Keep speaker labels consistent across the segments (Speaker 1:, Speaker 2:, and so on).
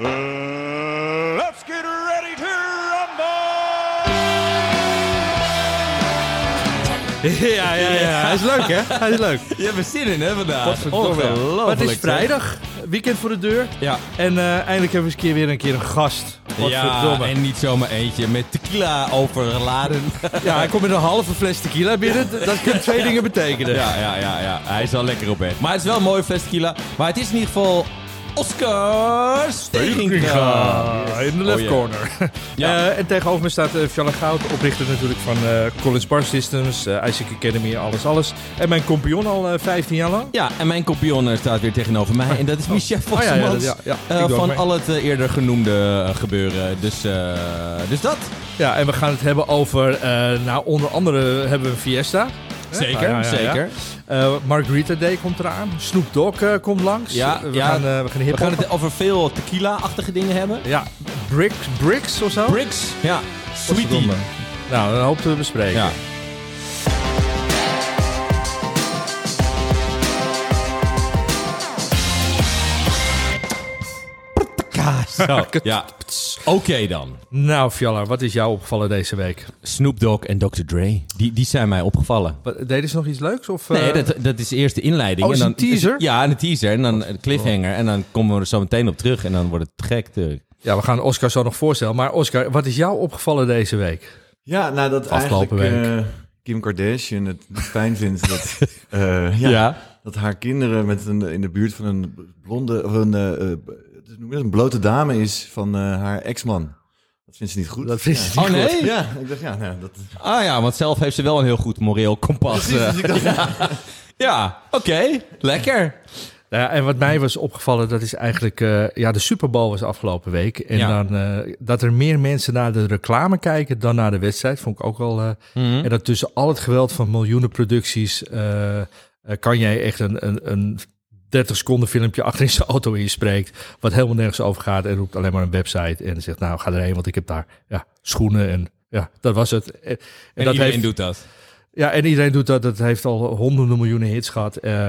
Speaker 1: Uh, let's get ready to rumble!
Speaker 2: Ja, ja, ja. Hij is leuk, hè? Hij is leuk.
Speaker 3: Je hebt er zin in, hè, vandaag?
Speaker 2: Maar het is vrijdag, weekend voor de deur.
Speaker 3: Ja.
Speaker 2: En eh, eindelijk hebben we eens een keer weer een keer een gast.
Speaker 3: Ja, en niet zomaar eentje met tequila overladen.
Speaker 2: Ja, hij komt met een halve fles tequila binnen. Dat kan twee dingen betekenen.
Speaker 3: Ja, ja, ja, ja. Hij is wel lekker op weg. Maar het is wel een mooie fles tequila. Maar het is in ieder geval Oscar Steginga.
Speaker 2: In de left
Speaker 3: Oh, yeah.
Speaker 2: corner.
Speaker 3: Ja.
Speaker 2: Eh, en tegenover me staat uh, Fjalle Goud, oprichter natuurlijk van eh Collins Bar Systems, eh Isaac Academy, alles, alles. En mijn compagnon al eh, 15 jaar lang.
Speaker 3: Ja, en mijn compagnon staat weer tegenover mij. En dat is Michel
Speaker 2: Oh, ja,
Speaker 3: Vossemans. van
Speaker 2: mee.
Speaker 3: al het eerder genoemde gebeuren. Dus, eh, dus dat.
Speaker 2: Ja, en we gaan het hebben over, eh, nou onder andere hebben we Fiesta.
Speaker 3: Zeker,
Speaker 2: Ja,
Speaker 3: zeker.
Speaker 2: Eh, Margarita Day komt eraan. Snoop Dogg eh, komt langs.
Speaker 3: Ja,
Speaker 2: we. Gaan, eh, we gaan
Speaker 3: We gaan het over veel tequila-achtige dingen hebben.
Speaker 2: Ja, Bricks, Bricks of zo?
Speaker 3: Bricks. Ja. Sweetie.
Speaker 2: Nou, een hoop te bespreken.
Speaker 3: Zo, ja. Oké dan.
Speaker 2: Nou, Fjalla, wat is jou opgevallen deze week?
Speaker 3: Snoop Dogg en Dr. Dre. Die, die zijn mij opgevallen.
Speaker 2: Wat, deden ze nog iets leuks? Of,
Speaker 3: Nee,
Speaker 2: eh,
Speaker 3: dat, dat is eerst de inleiding.
Speaker 2: Oh, is
Speaker 3: en
Speaker 2: een
Speaker 3: dan,
Speaker 2: teaser?
Speaker 3: Ja, een teaser. En dan een cliffhanger. En dan komen we er zo meteen op terug. En dan wordt het gek. natuurlijk.
Speaker 2: Ja, we gaan Oscar zo nog voorstellen. Maar Oscar, wat is jou opgevallen deze week?
Speaker 4: Ja, nou dat
Speaker 2: Afgelopen
Speaker 4: eigenlijk eh, Kim Kardashian het fijn vindt dat, eh, ja,
Speaker 3: Ja.
Speaker 4: dat haar kinderen met een, in de buurt van een blonde of een, eh, eh, hoe noem je dat, een blote dame is van eh, haar ex-man. Dat vindt ze niet goed.
Speaker 2: Dat vindt
Speaker 4: ja.
Speaker 2: ze niet
Speaker 3: Oh
Speaker 2: goed.
Speaker 3: nee?
Speaker 4: Ja, ik dacht ja, nou, dat
Speaker 3: Ah ja, want zelf heeft ze wel een heel goed moreel kompas.
Speaker 4: Precies,
Speaker 3: eh.
Speaker 4: dus ik dacht, ja.
Speaker 3: Ja, oké. Lekker.
Speaker 2: Nou ja, en wat mij was opgevallen, dat is eigenlijk... eh, ja, de Super Bowl was afgelopen week. En
Speaker 3: Ja.
Speaker 2: dan eh, dat er meer mensen naar de reclame kijken dan naar de wedstrijd. Vond ik ook wel... eh,
Speaker 3: Mhm.
Speaker 2: En dat tussen al het geweld van miljoenen producties... eh, eh, kan jij echt een, een, een 30 seconden filmpje achter in zijn auto inspreekt... wat helemaal nergens over gaat en roept alleen maar een website... en zegt, nou, ga erheen, want ik heb daar ja, schoenen en... Ja, dat was het. En,
Speaker 3: En
Speaker 2: dat
Speaker 3: iedereen
Speaker 2: heeft,
Speaker 3: doet dat.
Speaker 2: Ja, en iedereen doet dat. Dat heeft al honderden miljoenen hits gehad. eh,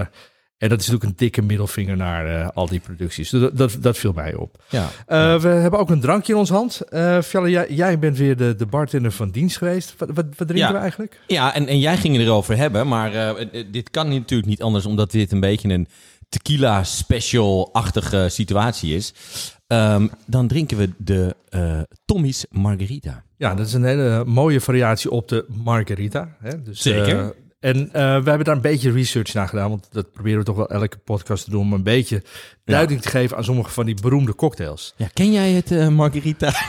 Speaker 2: en dat is natuurlijk een dikke middelvinger naar eh, al die producties. Dus dat, dat, dat viel mij op.
Speaker 3: Ja.
Speaker 2: Eh, We hebben ook een drankje in ons hand. Fjalle, jij, jij bent weer de, de bartender van dienst geweest. Wat, wat, wat drinken
Speaker 3: Ja.
Speaker 2: we eigenlijk?
Speaker 3: Ja, en, en jij ging erover hebben, maar dit kan natuurlijk niet anders, omdat dit een beetje een tequila special-achtige situatie is. Ehm, dan drinken we de eh Tommy's Margarita.
Speaker 2: Ja, dat is een hele mooie variatie op de margarita. Hè? Dus,
Speaker 3: Zeker.
Speaker 2: eh, en eh, we hebben daar een beetje research naar gedaan. Want dat proberen we toch wel elke podcast te doen. Om een beetje duiding te geven aan sommige van die beroemde cocktails.
Speaker 3: Ja, ken jij het Margarita?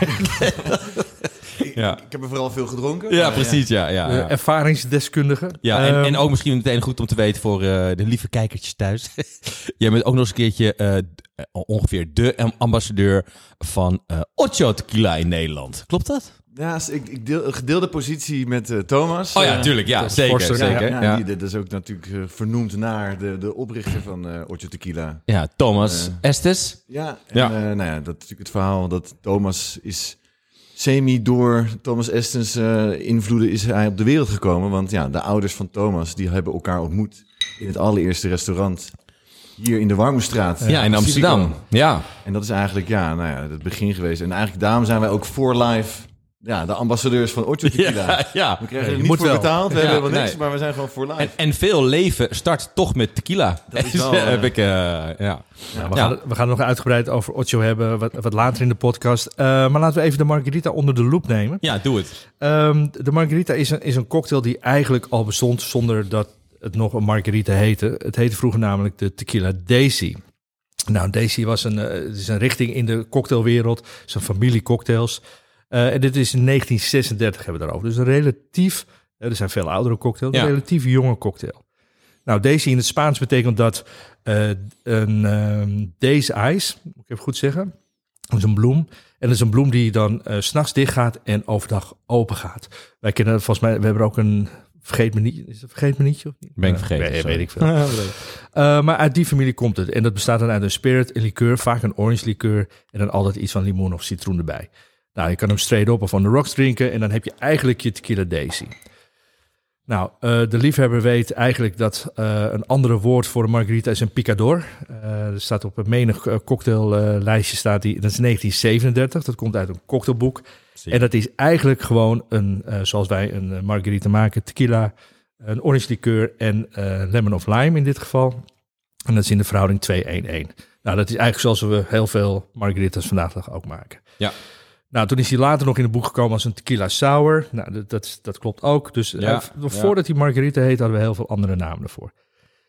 Speaker 3: ja.
Speaker 4: ik heb er vooral veel gedronken.
Speaker 3: ja,
Speaker 4: maar
Speaker 3: precies. Ja, ja,
Speaker 2: Eh,
Speaker 3: ja.
Speaker 2: ervaringsdeskundige.
Speaker 3: Ja, en,
Speaker 2: Ehm,
Speaker 3: en ook misschien meteen goed om te weten voor eh, de lieve kijkertjes thuis. Jij bent ook nog eens een keertje eh, eh, ongeveer de am- ambassadeur van eh Ocho Tequila in Nederland. Klopt dat?
Speaker 4: Ja, ik, ik deel een gedeelde positie met eh, Thomas.
Speaker 3: Oh ja,
Speaker 4: Eh,
Speaker 3: tuurlijk. Ja, zeker.
Speaker 2: Forster,
Speaker 4: Ja,
Speaker 3: zeker.
Speaker 4: ja,
Speaker 3: Ja,
Speaker 4: die- dat is ook natuurlijk eh, vernoemd naar de, de oprichter van eh Ocho Tequila.
Speaker 3: Ja, Thomas
Speaker 4: Eh.
Speaker 3: Estes.
Speaker 4: Ja, en,
Speaker 3: Ja.
Speaker 4: eh, nou ja, dat is natuurlijk het verhaal dat Thomas is semi door Thomas Estens eh, invloeden is hij op de wereld gekomen. Want ja, de ouders van Thomas die hebben elkaar ontmoet in het allereerste restaurant hier in de Warmoestraat.
Speaker 3: Ja, in Amsterdam. Ja.
Speaker 4: En dat is eigenlijk ja, nou ja, het begin geweest. En eigenlijk daarom zijn wij ook voor live ja, de ambassadeurs van Ocho Tequila.
Speaker 3: Ja, ja.
Speaker 4: We krijgen er niet voor
Speaker 2: wel.
Speaker 4: betaald, we
Speaker 3: Ja,
Speaker 4: hebben helemaal niks,
Speaker 3: nee.
Speaker 4: maar we zijn gewoon voor live.
Speaker 3: En, en veel leven start toch met tequila.
Speaker 4: Dat is
Speaker 3: Dus,
Speaker 4: wel,
Speaker 3: eh,
Speaker 4: eh,
Speaker 3: heb ik, eh, ja.
Speaker 2: Ja, we. Gaan, we gaan nog uitgebreid over Ocho hebben, wat, wat later in de podcast. Eh, maar laten we even de margarita onder de loep nemen.
Speaker 3: ja, doe het.
Speaker 2: Ehm, de margarita is een, is een cocktail die eigenlijk al bestond zonder dat het nog een margarita heette. Het heette vroeger namelijk de tequila Daisy. Nou, Daisy was een, eh, is een richting in de cocktailwereld. Het is een familie cocktails. Eh, en dit is in 1936 hebben we daarover. Dus een relatief, eh, er zijn veel oudere cocktails,
Speaker 3: Ja.
Speaker 2: een relatief jonge cocktail. Nou, Daisy in het Spaans betekent dat eh, een ehm daisy ice, moet ik even goed zeggen. Dat is een bloem. En dat is een bloem die dan eh, s s'nachts dicht gaat en overdag open gaat. Wij kennen volgens mij, we hebben ook een vergeet me niet, is het vergeet me nietje of niet?
Speaker 3: Ben ik vergeten,
Speaker 2: weet, ik veel. Eh, maar uit die familie komt het. En dat bestaat dan uit een spirit, een liqueur, vaak een orange liqueur. En dan altijd iets van limoen of citroen erbij. Nou, je kan hem straight op of on the rocks drinken. En dan heb je eigenlijk je tequila daisy. Nou, eh, de liefhebber weet eigenlijk dat eh, een andere woord voor een margarita is een picador. Eh, er staat op een menig cocktaillijstje, staat die, dat is 1937, dat komt uit een cocktailboek. En dat is eigenlijk gewoon een, zoals wij een margarita maken, tequila, een orange liqueur en lemon of lime in dit geval. En dat is in de verhouding 2-1-1. Nou, dat is eigenlijk zoals we heel veel margaritas vandaag de dag ook maken.
Speaker 3: Ja.
Speaker 2: Nou, toen is hij later nog in het boek gekomen als een tequila sour. Nou, dat, dat, klopt ook. Dus eh,
Speaker 3: Ja,
Speaker 2: voordat hij margarita heet, hadden we heel veel andere namen ervoor.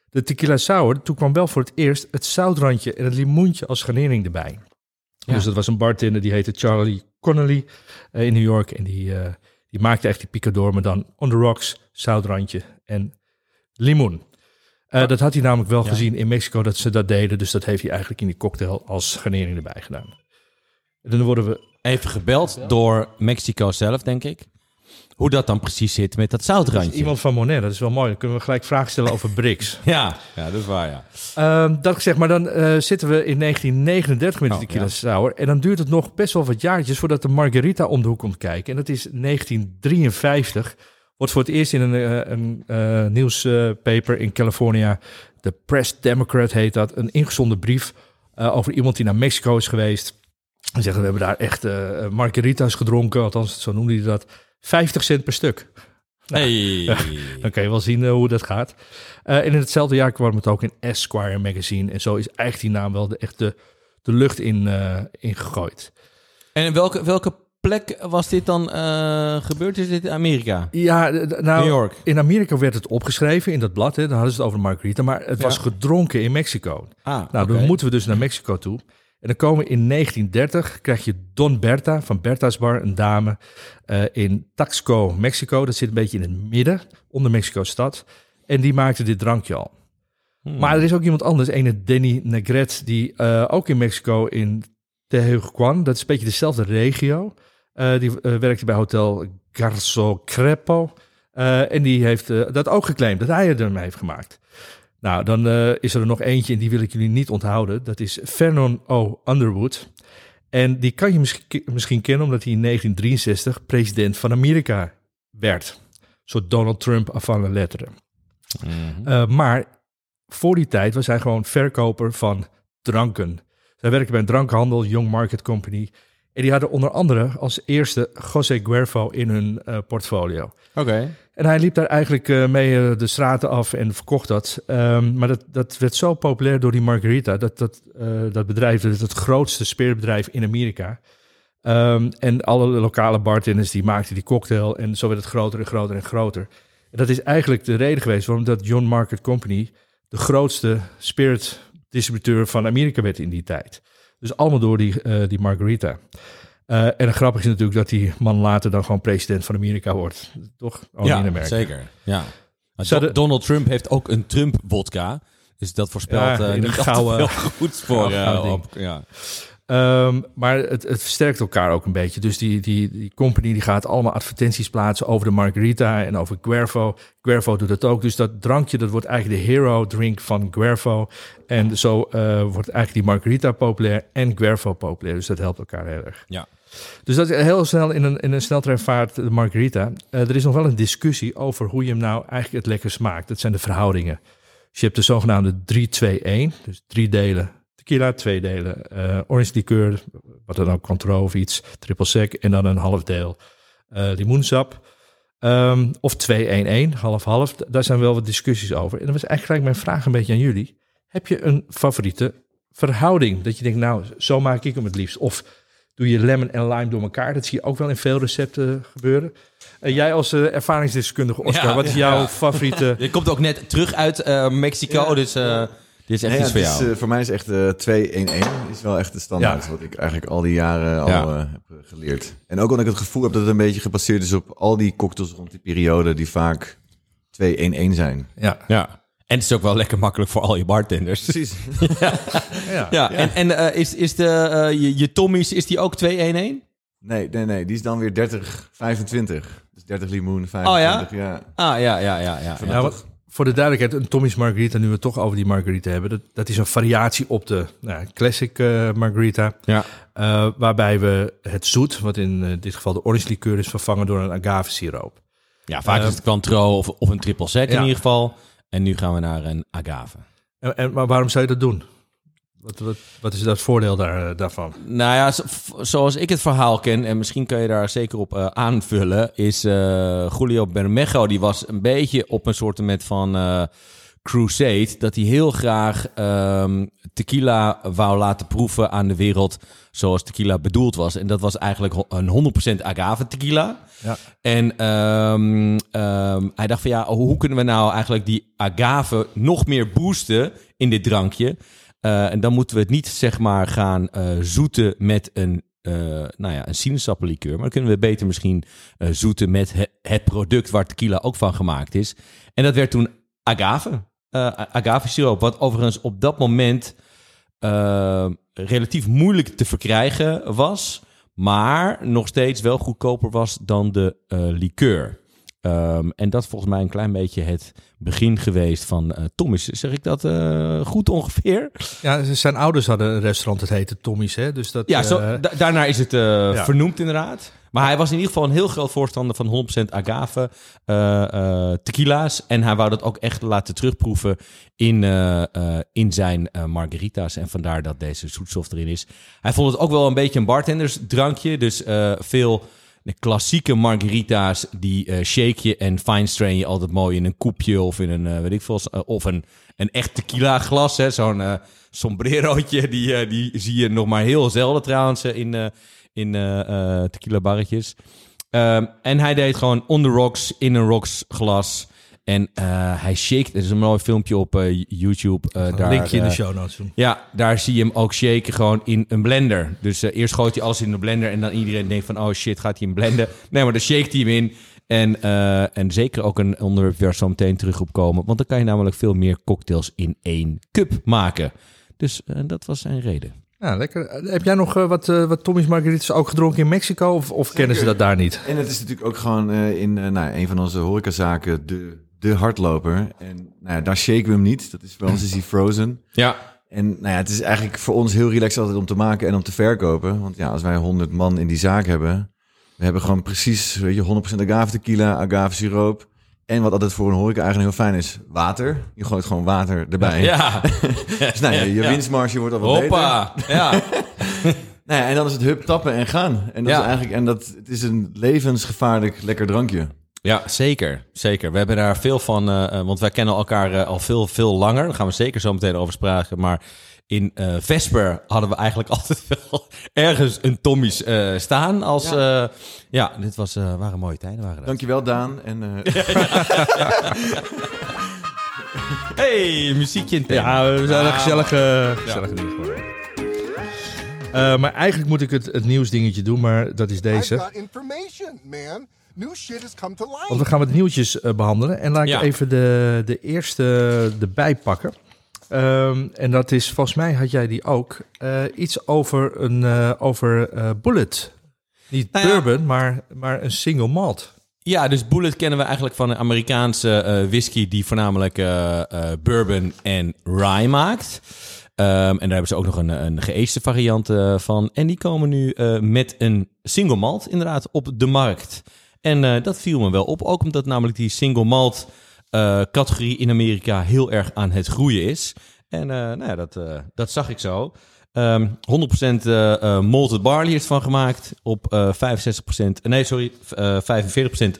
Speaker 2: De tequila sour, toen kwam wel voor het eerst het zoutrandje en het limoentje als garnering erbij.
Speaker 3: Ja.
Speaker 2: Dus dat was een bartender, die heette Charlie Connolly eh, in New York. En die, eh, die maakte echt die picador, maar dan on the rocks, zoutrandje en limoen. Dat had hij namelijk wel gezien in Mexico dat ze dat deden. Dus dat heeft hij eigenlijk in die cocktail als garnering erbij gedaan. En dan worden we
Speaker 3: Even gebeld door Mexico zelf, denk ik. Hoe dat dan precies zit met dat zoutrandje.
Speaker 2: Iemand van Monet, dat is wel mooi. Dan kunnen we gelijk vragen stellen over BRICS.
Speaker 3: Ja, ja, dat is waar, ja.
Speaker 2: Ehm, dat gezegd, maar dan eh, zitten we in 1939 met de
Speaker 3: Oh, ja.
Speaker 2: sour. En dan duurt het nog best wel wat jaartjes voordat de margarita om de hoek komt kijken. En dat is 1953. Wordt voor het eerst in een, eh, een eh, nieuwspaper in California, de Press Democrat heet dat, een ingezonden brief over iemand die naar Mexico is geweest. En zeggen, we hebben daar echt eh, margarita's gedronken, althans zo noemde hij dat. 50 cent per stuk.
Speaker 3: Hey.
Speaker 2: Dan kan je wel zien eh, hoe dat gaat. Eh, en in hetzelfde jaar kwam het ook in Esquire magazine. En zo is eigenlijk die naam wel de, echt de, de lucht in, eh in gegooid.
Speaker 3: En welke, welke plek was dit dan eh, gebeurd? Is dit in Amerika?
Speaker 2: Ja, nou,
Speaker 3: New York.
Speaker 2: in Amerika werd het opgeschreven in dat blad. Hè, dan hadden ze het over margarita. Maar het was gedronken in Mexico.
Speaker 3: Ah,
Speaker 2: Nou, dan moeten we dus naar Mexico toe. En dan komen we in 1930, krijg je Don Berta van Berta's Bar, een dame, eh, in Taxco, Mexico. Dat zit een beetje in het midden, onder Mexico-stad. En die maakte dit drankje al.
Speaker 3: Hmm.
Speaker 2: Maar er is ook iemand anders, ene Denny Negret, die eh, ook in Mexico in Tehuacan, dat is een beetje dezelfde regio. Eh, die werkte bij hotel Garzo Crepo. En die heeft dat ook geclaimd, dat hij het ermee heeft gemaakt. Nou, dan eh, is er nog eentje en die wil ik jullie niet onthouden. Dat is Vernon O. Underwood. En die kan je misschien, misschien kennen omdat hij in 1963 president van Amerika werd. Een soort Donald Trump van de letteren.
Speaker 3: Mhm.
Speaker 2: Uh, maar voor die tijd was hij gewoon verkoper van dranken. Zij werkte bij een drankhandel, Young Market Company. En die hadden onder andere als eerste José Guervo in hun uh, portfolio.
Speaker 3: Oké.
Speaker 2: En hij liep daar eigenlijk uh, mee uh, de straten af en verkocht dat. Um, maar dat, dat werd zo populair door die Margarita. Dat, dat, uh, dat bedrijf, dat het grootste speerbedrijf in Amerika. Um, en alle lokale bartenders die maakten die cocktail. En zo werd het groter en groter en groter. En dat is eigenlijk de reden geweest waarom dat John Market Company de grootste spirit distributeur van Amerika werd in die tijd. Dus allemaal door die, die Margarita. Uh, en het grappige is natuurlijk dat die man later dan gewoon president van Amerika wordt. Toch?
Speaker 3: Oh, ja, zeker. Ja. Donald Trump heeft ook een Trump-vodka. Dus dat voorspelt ja, uh, niet
Speaker 2: gouden,
Speaker 3: goeds voor... Uh, op, ja.
Speaker 2: Um, maar het, het, versterkt elkaar ook een beetje. Dus die, die, die company die gaat allemaal advertenties plaatsen over de Margarita en over Guervo. Guervo doet het ook. Dus dat drankje, dat wordt eigenlijk de hero drink van Guervo. En zo uh, wordt eigenlijk die Margarita populair en Guervo populair. Dus dat helpt elkaar heel erg.
Speaker 3: Ja.
Speaker 2: Dus dat is heel snel in een, in een sneltreinvaart de Margarita. Uh, er is nog wel een discussie over hoe je hem nou eigenlijk het lekker smaakt. Dat zijn de verhoudingen. Dus je hebt de zogenaamde 3-2-1. Dus drie delen tequila, twee delen uh, orange liqueur, wat dan ook Cointreau of iets, triple sec en dan een half deel uh, limoensap. Um, of 2-1-1, half-half. Daar zijn wel wat discussies over. En dat was eigenlijk mijn vraag een beetje aan jullie. Heb je een favoriete verhouding? Dat je denkt, nou, zo maak ik hem het liefst. Of doe je lemon en lime door elkaar? Dat zie je ook wel in veel recepten gebeuren. Uh, jij als uh, ervaringsdeskundige, Oscar, ja, wat is jouw ja. favoriete...
Speaker 3: Je komt ook net terug uit uh, Mexico, ja. dus... Dit is echt
Speaker 4: nee,
Speaker 3: iets voor
Speaker 4: is,
Speaker 3: jou.
Speaker 4: Uh, voor mij is echt uh, 2-1-1 is wel echt de standaard. Ja. Wat ik eigenlijk al die jaren al ja. uh, heb geleerd. En ook omdat ik het gevoel heb dat het een beetje gebaseerd is op al die cocktails rond die periode die vaak 2-1-1 zijn.
Speaker 3: Ja. ja. En het is ook wel lekker makkelijk voor al je bartenders.
Speaker 4: Precies.
Speaker 3: ja. ja. ja. En, en uh, is, is de, je, je Tommy's, is die ook 2-1-1?
Speaker 4: Nee, nee, nee. Die is dan weer 30-25. Dus 30 limoen, 25.
Speaker 3: Oh ja? ja. Ah, ja, ja, ja. ja,
Speaker 2: ja. Wat, voor de duidelijkheid, een Tommy's Margarita, nu we het toch over die Margarita hebben, dat, dat is een variatie op de nou, classic uh, Margarita.
Speaker 3: Ja.
Speaker 2: Uh, waarbij we het zoet, wat in uh, dit geval de orange liqueur is, vervangen door een agave siroop.
Speaker 3: Ja, vaak
Speaker 2: Eh,
Speaker 3: is het Cointreau of, of een triple sec in ieder geval. En nu gaan we naar een agave.
Speaker 2: En, en, maar waarom zou je dat doen? Wat, wat, wat is dat voordeel daar, daarvan?
Speaker 3: Nou ja, zo- zoals ik het verhaal ken, en misschien kan je daar zeker op eh, aanvullen, is eh, Julio Bermejo, die was een beetje op een soort met van eh, crusade, dat hij heel graag ehm, tequila wou laten proeven aan de wereld zoals tequila bedoeld was. En dat was eigenlijk een 100% agave tequila.
Speaker 2: Ja.
Speaker 3: En ehm, ehm, hij dacht van ja, hoe kunnen we nou eigenlijk die agave nog meer boosten in dit drankje? Eh, en dan moeten we het niet zeg maar gaan eh, zoeten met een, eh nou ja, een sinaasappellikeur. Maar dan kunnen we beter misschien zoeten met he- het product waar tequila ook van gemaakt is. En dat werd toen agave. Eh agave siroop. Wat overigens op dat moment eh, relatief moeilijk te verkrijgen was. Maar nog steeds wel goedkoper was dan de eh liqueur. Ehm, en dat is volgens mij een klein beetje het begin geweest van eh Thomas. Zeg ik dat goed ongeveer?
Speaker 2: Ja, zijn ouders hadden een restaurant, dat heette Tommy's. Hè? Dus dat,
Speaker 3: Ja, zo, da- daarna is het
Speaker 2: ja.
Speaker 3: vernoemd inderdaad. Maar hij was in ieder geval een heel groot voorstander van 100% agave eh, eh, tequila's. En hij wou dat ook echt laten terugproeven in, eh, in zijn margarita's. En vandaar dat deze zoetstof erin is. Hij vond het ook wel een beetje een bartendersdrankje. Dus veel klassieke margarita's, die shake je en fine strain je altijd mooi in een koepje of in een, weet ik veel, of een, een echt tequila glas. Zo'n sombrerootje, die, die zie je nog maar heel zelden trouwens in, in eh, eh, tequila barretjes. Ehm, en hij deed gewoon on the rocks, in een rocks glas. En eh, hij shake, er is een mooi filmpje op YouTube.
Speaker 2: een
Speaker 3: daar,
Speaker 2: linkje in de show notes doen.
Speaker 3: ja, daar zie je hem ook shaken gewoon in een blender. Dus eerst gooit hij alles in de blender en dan iedereen denkt van... oh shit, gaat hij hem blenden? Nee, maar dan shake hij hem in. En, en zeker ook een onderwerp waar zo meteen terug op komen. Want dan kan je namelijk veel meer cocktails in één cup maken. Dus dat was zijn reden.
Speaker 2: Ja, lekker. Heb jij nog eh, wat, eh, wat Tommy's Margaritas ook gedronken in Mexico? Of, of kennen ze dat daar niet?
Speaker 4: En het is natuurlijk ook gewoon eh, in eh, nou, een van onze horecazaken de, de hardloper. En nou ja, daar shaken we hem niet. Dat is, bij ons is hij frozen.
Speaker 3: Ja,
Speaker 4: En nou ja, het is eigenlijk voor ons heel relaxed altijd om te maken en om te verkopen. Want ja, als wij 100 man in die zaak hebben, we hebben gewoon precies weet je, 100% agave tequila, agave siroop. En wat altijd voor een horeca eigenlijk heel fijn is, water. Je gooit gewoon water erbij.
Speaker 3: ja.
Speaker 4: Dus nou je winstmarge wordt al wat beter.
Speaker 3: hoppa. Ja.
Speaker 4: Nou ja, en dan is het hup, tappen en gaan. En dat
Speaker 3: Ja.
Speaker 4: is eigenlijk, en dat, het is een levensgevaarlijk lekker drankje.
Speaker 3: Ja, zeker. Zeker. We hebben daar veel van, eh, eh, want wij kennen elkaar eh, al veel, veel langer. Daar gaan we zeker zo meteen over spraken. Maar in eh, Vesper hadden we eigenlijk altijd wel ergens een Tommy's eh, staan. Als, ja. ja, dit was, eh, waren mooie tijden. Waren dat.
Speaker 4: Dankjewel Daan. En, eh,
Speaker 3: Hey, muziekje in het.
Speaker 2: Ja, we zijn een
Speaker 3: Ah,
Speaker 2: gezellige, gezellige geworden. Eh, maar eigenlijk moet ik het, het nieuwsdingetje doen, maar dat is
Speaker 1: I've
Speaker 2: deze.
Speaker 1: got information, man. New shit has come to light.
Speaker 2: Want we gaan wat nieuwtjes eh, behandelen. En laat ik
Speaker 3: Ja.
Speaker 2: even de, de eerste erbij pakken. Ehm, en dat is, volgens mij had jij die ook, eh, iets over een eh, over eh, Bullet. Niet
Speaker 3: Nou ja.
Speaker 2: bourbon, maar, maar een single malt.
Speaker 3: Ja, dus Bullet kennen we eigenlijk van een Amerikaanse whisky die voornamelijk bourbon en rye maakt. Ehm, en daar hebben ze ook nog een, een geëeste variant van. En die komen nu met een single malt inderdaad op de markt. En dat viel me wel op, ook omdat namelijk die single malt categorie in Amerika heel erg aan het groeien is. En eh, nou ja, dat, eh, dat zag ik zo. Ehm 100% eh eh, malted barley is van gemaakt op eh 65%, nee sorry, v- eh 45%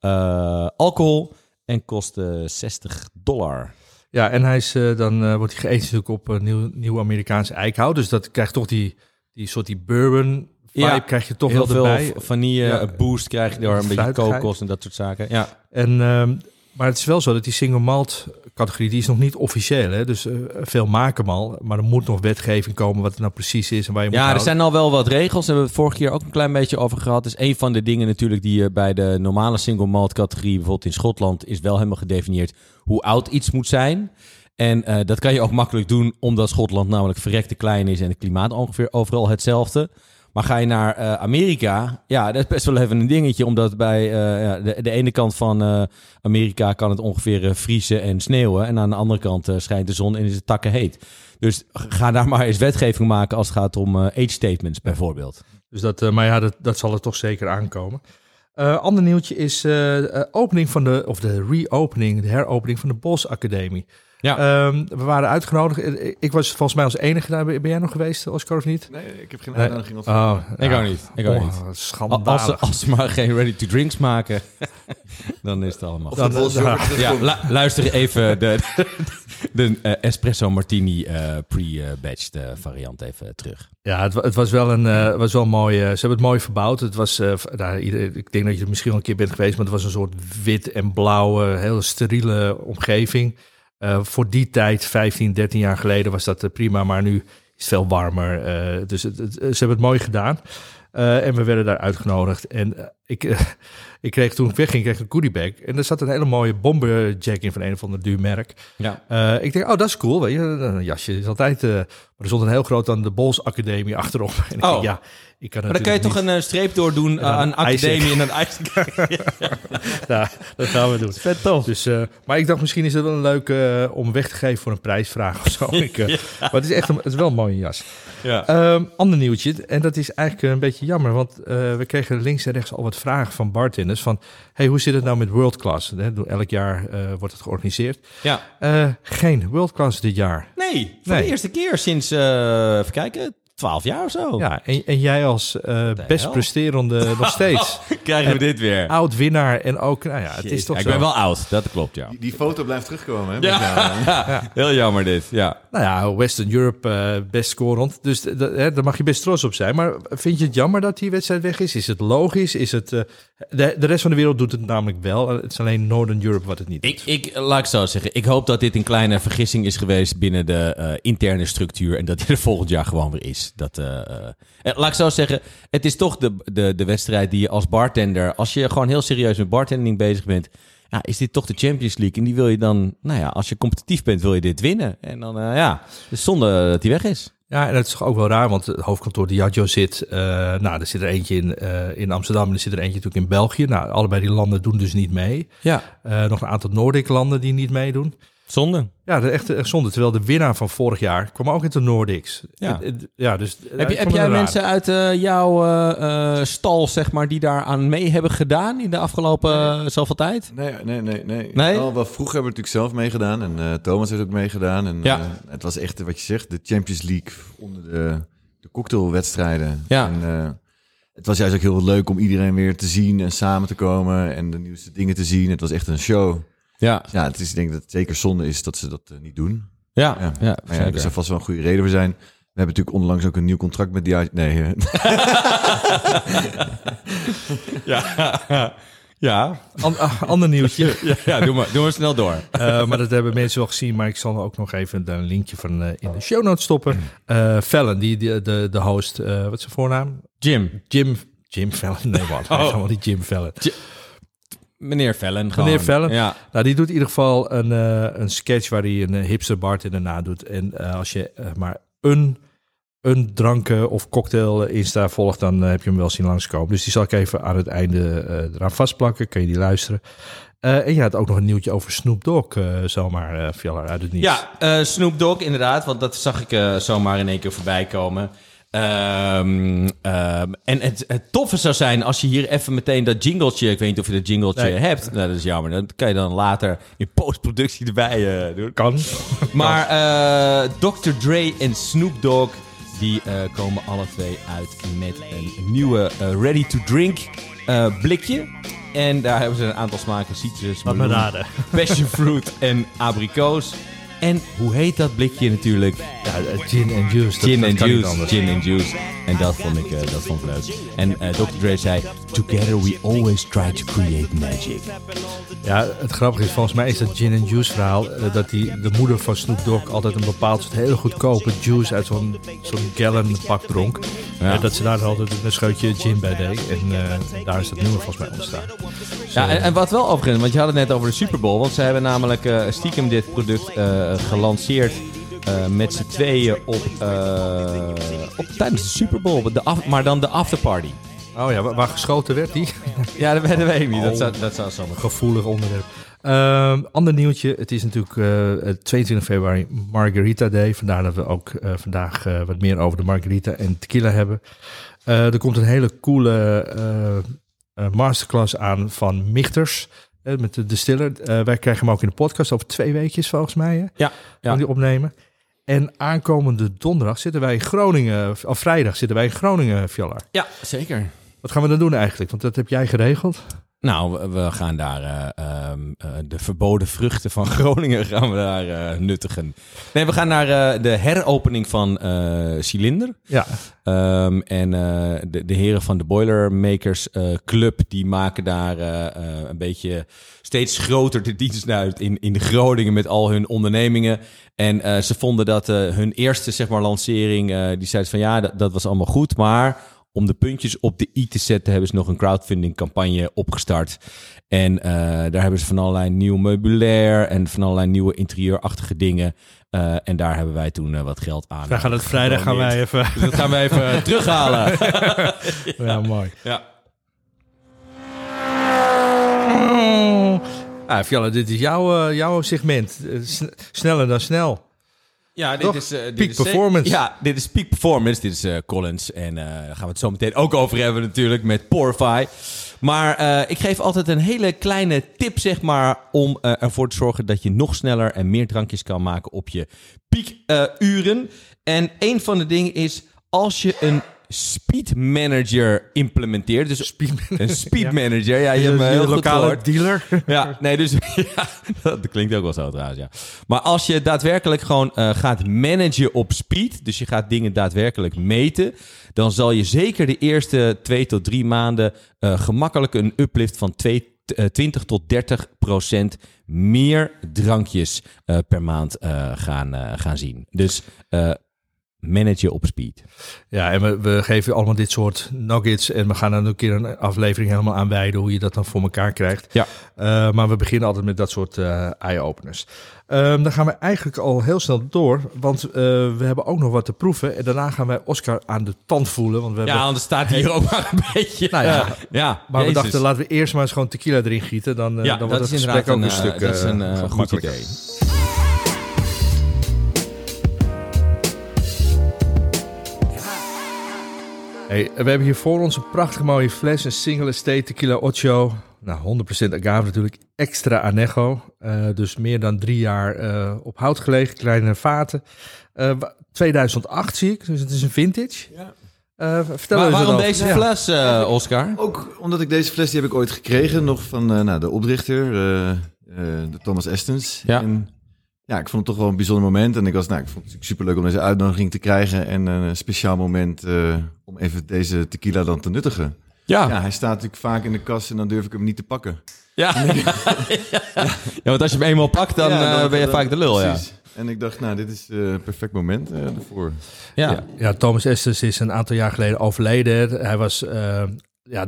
Speaker 3: eh, alcohol en kost eh 60 dollar.
Speaker 2: Ja, en hij is, eh, dan eh, wordt hij geëzen natuurlijk op nieuw, nieuw Amerikaanse eikenhout. Dus dat krijgt toch die, die soort die bourbon vibe
Speaker 3: Ja,
Speaker 2: krijg je toch
Speaker 3: Heel
Speaker 2: wel
Speaker 3: veel
Speaker 2: erbij.
Speaker 3: v- vanille
Speaker 2: Ja.
Speaker 3: eh, boost krijg je door een beetje kokos en dat soort zaken. Ja,
Speaker 2: En, ehm, maar het is wel zo dat die single malt categorie, die is nog niet officieel. Hè? Dus eh, veel maken al, maar er moet nog wetgeving komen wat het nou precies is en waar je moet
Speaker 3: ja er zijn al wel wat regels. Daar hebben we het vorige keer ook een klein beetje over gehad. Dus een van de dingen natuurlijk die je bij de normale single malt categorie, bijvoorbeeld in Schotland, is wel helemaal gedefinieerd hoe oud iets moet zijn. En eh, dat kan je ook makkelijk doen, omdat Schotland namelijk verrekte klein is en het klimaat ongeveer overal hetzelfde. Maar ga je naar eh, Amerika, ja, dat is best wel even een dingetje. Omdat bij eh, de, de ene kant van eh, Amerika kan het ongeveer vriezen en sneeuwen. En aan de andere kant schijnt de zon en is het takken heet. Dus ga daar maar eens wetgeving maken als het gaat om age statements bijvoorbeeld.
Speaker 2: Dus dat, maar ja, dat, dat zal er toch zeker aankomen. Ander nieuwtje is opening van de, of de reopening, de heropening van de Bos Academie.
Speaker 3: Ja.
Speaker 2: Ehm, we waren uitgenodigd. Eh, Ik was volgens mij als enige daar. Ben jij nog geweest, Oscar, of niet?
Speaker 4: Nee, ik heb geen
Speaker 2: Nee.
Speaker 4: uitnodiging
Speaker 2: Oh,
Speaker 4: ontvangen.
Speaker 3: Ik ook niet. Ik ook niet.
Speaker 2: Oh,
Speaker 3: Al-
Speaker 2: schandalig.
Speaker 3: Als ze, als ze maar geen ready-to-drinks maken, dan is het allemaal goed.
Speaker 4: Yogurt
Speaker 3: Ja, lu- luister even de, de, eh, espresso martini eh, pre-batched eh, variant even terug.
Speaker 2: Ja, het, het was wel een, eh, was wel mooi. eh, ze hebben het mooi verbouwd. Het was, eh, nou, ieder- ik denk dat je er misschien wel een keer bent geweest, maar het was een soort wit en blauwe, hele steriele omgeving. Eh, voor die tijd, 15, 13 jaar geleden, was dat eh, prima, maar nu is het veel warmer. eh, dus het, ze hebben het mooi gedaan. En we werden daar uitgenodigd. En ik, ik kreeg toen ik wegging, kreeg ik een goodiebag. En er zat een hele mooie bomberjack in van een of ander duur merk.
Speaker 3: Ja.
Speaker 2: Eh, ik denk, oh, dat is cool. Weet je, een jasje is altijd. eh, maar er stond een heel groot aan de Bols Academie achterop. En ik
Speaker 3: Oh.
Speaker 2: denk, ja, ik kan
Speaker 3: Maar dan kan je toch een eh, streep doordoen
Speaker 2: dan
Speaker 3: aan academie en een ijs.
Speaker 2: Ja, dat gaan we doen.
Speaker 3: Vet tof.
Speaker 2: Dus, maar ik dacht, misschien is het wel een leuk eh, om weg te geven voor een prijsvraag of zo. Ik, eh, Maar het is echt een, het is wel een mooie jas.
Speaker 3: Ja.
Speaker 2: Ehm, ander nieuwtje, en dat is eigenlijk een beetje jammer, want eh, we kregen links en rechts al wat vragen van bartenders van, hey, hoe zit het nou met World Class? Elk jaar eh, wordt het georganiseerd.
Speaker 3: ja.
Speaker 2: Eh, geen World Class dit jaar.
Speaker 3: Nee, voor
Speaker 2: Nee.
Speaker 3: de eerste keer sinds, even kijken, 12 jaar of zo.
Speaker 2: Ja, en, en jij als eh, best
Speaker 3: hel?
Speaker 2: presterende nog steeds
Speaker 3: Krijgen we dit weer.
Speaker 2: oud winnaar en ook, nou ja, het is toch
Speaker 3: Ja, ik
Speaker 2: zo.
Speaker 3: ben wel oud, dat klopt, ja.
Speaker 4: Die, die foto blijft terugkomen, hè?
Speaker 3: Ja.
Speaker 4: jou, hè?
Speaker 3: Heel jammer dit, ja.
Speaker 2: Nou ja, Western Europe eh, best scorend, dus hè, daar mag je best trots op zijn. Maar vind je het jammer dat die wedstrijd weg is? Is het logisch? Is het, eh, de, de rest van de wereld doet het namelijk wel. Het is alleen Northern Europe wat het niet doet.
Speaker 3: Ik, ik, laat ik zo zeggen, ik hoop dat dit een kleine vergissing is geweest binnen de eh, interne structuur en dat die er volgend jaar gewoon weer is. Dat, eh, eh, eh, laat ik zo zeggen, het is toch de, de, de wedstrijd die je als bartender, als je gewoon heel serieus met bartending bezig bent, ja, is dit toch de Champions League? En die wil je dan, nou ja, als je competitief bent, wil je dit winnen. En dan, ja, dus zonde dat die weg is.
Speaker 2: Ja, en het is toch ook wel raar, want het hoofdkantoor Diageo zit... nou, er zit er eentje in, in Amsterdam en er zit er eentje natuurlijk in België. Nou, allebei die landen doen dus niet mee.
Speaker 3: Ja,
Speaker 2: nog een aantal Noordic landen die niet meedoen.
Speaker 3: Zonde.
Speaker 2: Ja, dat is echt, echt zonde. Terwijl de winnaar van vorig jaar kwam ook in de Nordics.
Speaker 3: Ja.
Speaker 2: Eh, eh, ja dus,
Speaker 3: Heb, je, heb jij mensen uit eh, jouw eh, eh, stal, zeg maar, die daar aan mee hebben gedaan in de afgelopen eh, zoveel tijd?
Speaker 4: Nee, nee, nee. nee.
Speaker 3: Nee?
Speaker 4: Wel, wel vroeger hebben we natuurlijk zelf meegedaan. En eh, Thomas heeft ook meegedaan. En
Speaker 3: Ja.
Speaker 4: eh, het was echt, wat je zegt, de Champions League onder de, de cocktailwedstrijden.
Speaker 3: Ja.
Speaker 4: En, eh, het was juist ook heel leuk om iedereen weer te zien en samen te komen. En de nieuwste dingen te zien. Het was echt een show.
Speaker 3: Ja,
Speaker 4: Ja, het is, ik denk dat het zeker zonde is dat ze dat eh, niet doen.
Speaker 3: ja,
Speaker 4: Ja.
Speaker 3: ja,
Speaker 4: Maar ja, er zal vast wel een goede reden voor zijn. We hebben natuurlijk onlangs ook een nieuw contract met die... Nee,
Speaker 3: ja. ja.
Speaker 2: An- ah, ander nieuwtje.
Speaker 3: ja, ja doe, maar, doe maar snel door.
Speaker 2: Eh, maar dat hebben mensen wel gezien. Maar ik zal ook nog even een linkje van eh, in de show notes stoppen. Eh Fallon, die, die, de, de host, eh, wat is zijn voornaam?
Speaker 3: Jim,
Speaker 2: Jim, Jim Fallon. Nee, wat?
Speaker 3: Oh.
Speaker 2: Die Jim Fallon.
Speaker 3: Meneer Vellen gewoon.
Speaker 2: Meneer Vellen.
Speaker 3: Ja,
Speaker 2: Nou, die doet in ieder geval een, eh, een sketch waar hij een eh, hipster bartender nadoet. En eh, als je maar een, een dranken of cocktail Insta volgt, dan heb je hem wel zien langskomen. Dus die zal ik even aan het einde eraan vastplakken. Kun je die luisteren. En je had ook nog een nieuwtje over Snoop Dogg, zomaar uh, viel uit het niets.
Speaker 3: ja Snoop Dogg inderdaad, want dat zag ik zomaar in één keer voorbij komen. Ehm, ehm, en het, het toffe zou zijn als je hier even meteen dat jingletje, ik weet niet of je dat jingletje
Speaker 2: Nee.
Speaker 3: hebt, nou, dat is jammer, dat kan je dan later in postproductie erbij eh, doen.
Speaker 2: Kan.
Speaker 3: Maar eh, Dr. Dre en Snoop Dogg, die eh, komen alle twee uit met een nieuwe ready-to-drink blikje. En daar hebben ze een aantal smaken, citrus, meloen, passion fruit en abrikoos. En hoe heet dat blikje natuurlijk?
Speaker 2: Ja, eh, gin and juice.
Speaker 3: Gin and juice. Gin and juice. En dat vond ik, eh, dat vond ik leuk. En eh, Dr. Dre zei, Together we always try to create magic.
Speaker 2: Ja, het grappige is, volgens mij is dat gin and juice verhaal, dat die, de moeder van Snoop Dogg altijd een bepaald soort hele goedkope juice uit zo'n zo'n gallon pak dronk.
Speaker 3: Ja.
Speaker 2: Dat ze daar altijd een scheutje gin bij deed. En daar is dat nummer volgens mij ontstaan.
Speaker 3: Ja, en, en wat wel overigens, want je had het net over de Super Bowl. Want ze hebben namelijk stiekem dit product gelanceerd eh, met z'n tweeën op, eh, op, tijdens de Super Bowl. De af, maar dan de afterparty.
Speaker 2: Oh ja, waar, geschoten werd die?
Speaker 3: Ja, dat, dat weet ik niet. Dat
Speaker 2: Oh.
Speaker 3: zou, dat zou
Speaker 2: Gevoelig onderwerp. Ehm, ander nieuwtje, het is natuurlijk eh, het 22 februari Margarita Day. Vandaar dat we ook eh, vandaag eh, wat meer over de Margarita en tequila hebben. Eh, er komt een hele coole eh, eh, masterclass aan van Michters. Eh, met de distiller. Eh, wij krijgen hem ook in de podcast over twee weekjes volgens mij. Hè?
Speaker 3: Ja, ja.
Speaker 2: Die opnemen. En aankomende donderdag zitten wij in Groningen, of vrijdag zitten wij in Groningen, Fjallar.
Speaker 3: Ja, zeker.
Speaker 2: Wat gaan we dan doen eigenlijk? Want dat heb jij geregeld.
Speaker 3: Nou, we- gaan daar eh, ehm, eh, de verboden vruchten van Groningen gaan we daar eh, nuttigen. Nee, we gaan naar de heropening van Cilinder.
Speaker 2: Ja,
Speaker 3: Ehm, en de, de heren van de Boilermakers Club, die maken daar een beetje steeds groter de dienst uit in, in Groningen met al hun ondernemingen. En ze vonden dat hun eerste zeg maar, lancering, die zeiden van ja, dat, dat was allemaal goed, maar om de puntjes op de i te zetten, hebben ze nog een crowdfunding campagne opgestart. En eh, daar hebben ze van allerlei nieuw meubilair en van allerlei nieuwe interieurachtige dingen. Eh, en daar hebben wij toen eh, wat geld aan.
Speaker 2: wij gaan het vrijdag gaan wij even.
Speaker 3: Dus dat gaan we even terughalen.
Speaker 2: Ja, mooi.
Speaker 3: Ja.
Speaker 2: Ah, dit is jouw, jouw segment. Sn- sneller dan snel.
Speaker 3: Ja, dit
Speaker 2: Toch?
Speaker 3: is... eh, dit
Speaker 2: Peak
Speaker 3: is
Speaker 2: performance.
Speaker 3: Ja, dit is peak performance. Dit is eh, Collins. En eh, daar gaan we het zo meteen ook over hebben natuurlijk met Porify. Maar eh, ik geef altijd een hele kleine tip, zeg maar, om eh, ervoor te zorgen dat je nog sneller en meer drankjes kan maken op je piekuren. en een van de dingen is, als je een speed manager implementeert, dus een speed manager, ja, je hebt me heel
Speaker 2: lokale dealer.
Speaker 3: Ja, nee, dus ja, dat klinkt ook wel zo trouwens, ja. Maar als je daadwerkelijk gewoon eh, gaat managen op speed, dus je gaat dingen daadwerkelijk meten, dan zal je zeker de eerste twee tot drie maanden eh, gemakkelijk een uplift van twee, eh, 20 tot 30 procent meer drankjes eh, per maand eh, gaan, eh, gaan zien. Dus eh managen op speed.
Speaker 2: Ja, en we, we geven allemaal dit soort nuggets. En we gaan er een keer een aflevering helemaal aan wijden hoe je dat dan voor elkaar krijgt.
Speaker 3: Ja.
Speaker 2: Eh, maar we beginnen altijd met dat soort eh eye-openers. Ehm, dan gaan we eigenlijk al heel snel door. Want eh, we hebben ook nog wat te proeven. En daarna gaan wij Oscar aan de tand voelen. Want we
Speaker 3: Ja, anders staat hier ook maar een beetje.
Speaker 2: Nou ja.
Speaker 3: ja
Speaker 2: maar we dachten, laten we eerst maar eens gewoon tequila erin gieten. Dan,
Speaker 3: ja,
Speaker 2: dan wordt het gesprek ook
Speaker 3: een,
Speaker 2: een stuk
Speaker 3: dat is een goed idee.
Speaker 2: Hey, we hebben hier voor ons een prachtig mooie fles, een single estate tequila ocho. Nou, 100% agave natuurlijk, extra anejo. Eh, dus meer dan drie jaar eh, op hout gelegen, kleine vaten. Eh, wa- 2008 zie ik, dus het is een vintage.
Speaker 4: Ja.
Speaker 2: Eh, vertel
Speaker 3: Maar waarom deze
Speaker 2: Ja.
Speaker 3: fles, eh, Oscar?
Speaker 4: Ook omdat ik deze fles die heb ik ooit gekregen, nog van eh, nou, de oprichter, eh, eh, de Thomas Estens.
Speaker 3: Ja.
Speaker 4: En ja, ik vond het toch wel een bijzonder moment. En ik was, nou, ik vond het superleuk om deze uitnodiging te krijgen. En een speciaal moment eh, om even deze tequila dan te nuttigen.
Speaker 3: Ja.
Speaker 4: Ja, hij staat natuurlijk vaak in de kast en dan durf ik hem niet te pakken.
Speaker 3: Ja. ja. want als je hem eenmaal pakt, dan,
Speaker 4: Ja,
Speaker 3: eh, ben je
Speaker 4: dan-
Speaker 3: vaak de lul, ja.
Speaker 4: Precies. En ik dacht, nou, dit is eh, een perfect moment eh, ervoor.
Speaker 3: Ja.
Speaker 2: Ja, ja, Thomas Estes is een aantal jaar geleden overleden. Hij was eh, ja,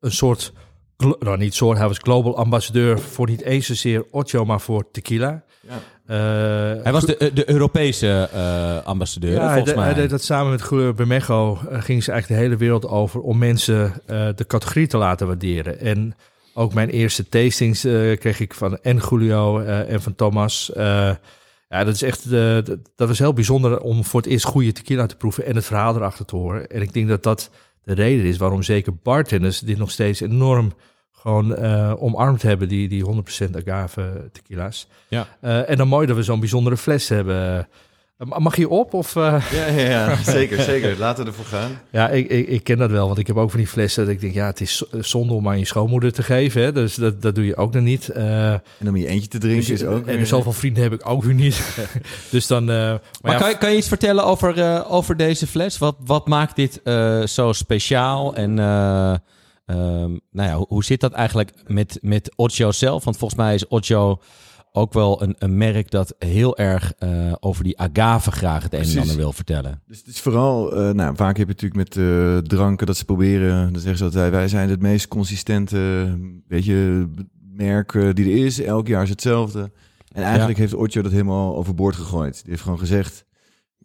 Speaker 2: een soort, nou niet soort, hij was global ambassadeur voor niet eens zozeer Ocho, maar voor tequila.
Speaker 4: Ja.
Speaker 2: Eh,
Speaker 3: Hij was de, de Europese eh, ambassadeur,
Speaker 2: Ja,
Speaker 3: volgens
Speaker 2: de-
Speaker 3: mij.
Speaker 2: hij deed dat samen met Julio Bermejo. eh, gingen ze eigenlijk de hele wereld over om mensen eh, de categorie te laten waarderen. En ook mijn eerste tastings eh, kreeg ik van en Julio eh, en van Thomas. Eh, ja, dat is echt, eh, dat, dat was heel bijzonder om voor het eerst goede tequila te proeven en het verhaal erachter te horen. En ik denk dat dat de reden is waarom zeker bartenders dit nog steeds enorm gewoon eh, omarmd hebben, die, die 100% agave tequila's.
Speaker 3: Ja.
Speaker 2: Eh, en dan mooi dat we zo'n bijzondere fles hebben. Eh, Mag je op? Of, eh?
Speaker 4: Ja, ja, ja, zeker, zeker. Laten we ervoor gaan.
Speaker 2: Ja, ik, ik, ik ken dat wel, want ik heb ook van die flessen dat ik denk, ja, het is zo- zonde om aan je schoonmoeder te geven. Hè? Dus dat, dat doe je ook nog niet. Eh,
Speaker 4: En om je eentje te drinken
Speaker 2: dus,
Speaker 4: is ook...
Speaker 2: en
Speaker 4: weer-
Speaker 2: zoveel vrienden heb ik ook weer niet. dus dan... eh, maar
Speaker 3: Maar
Speaker 2: ja,
Speaker 3: kan, je, kan je iets vertellen over, eh, over deze fles? Wat, wat maakt dit eh, zo speciaal? En eh, ehm, nou ja, hoe, hoe zit dat eigenlijk met, met Ocho zelf? Want volgens mij is Ocho ook wel een, een merk dat heel erg eh, over die agave graag het een en ander wil vertellen.
Speaker 4: Dus het is vooral, eh, nou, vaak heb je natuurlijk met eh, dranken dat ze proberen, dan zeggen ze altijd, wij zijn het meest consistente, weet je, merk die er is. Elk jaar is hetzelfde. En eigenlijk heeft Ocho dat helemaal overboord gegooid. Die heeft gewoon gezegd,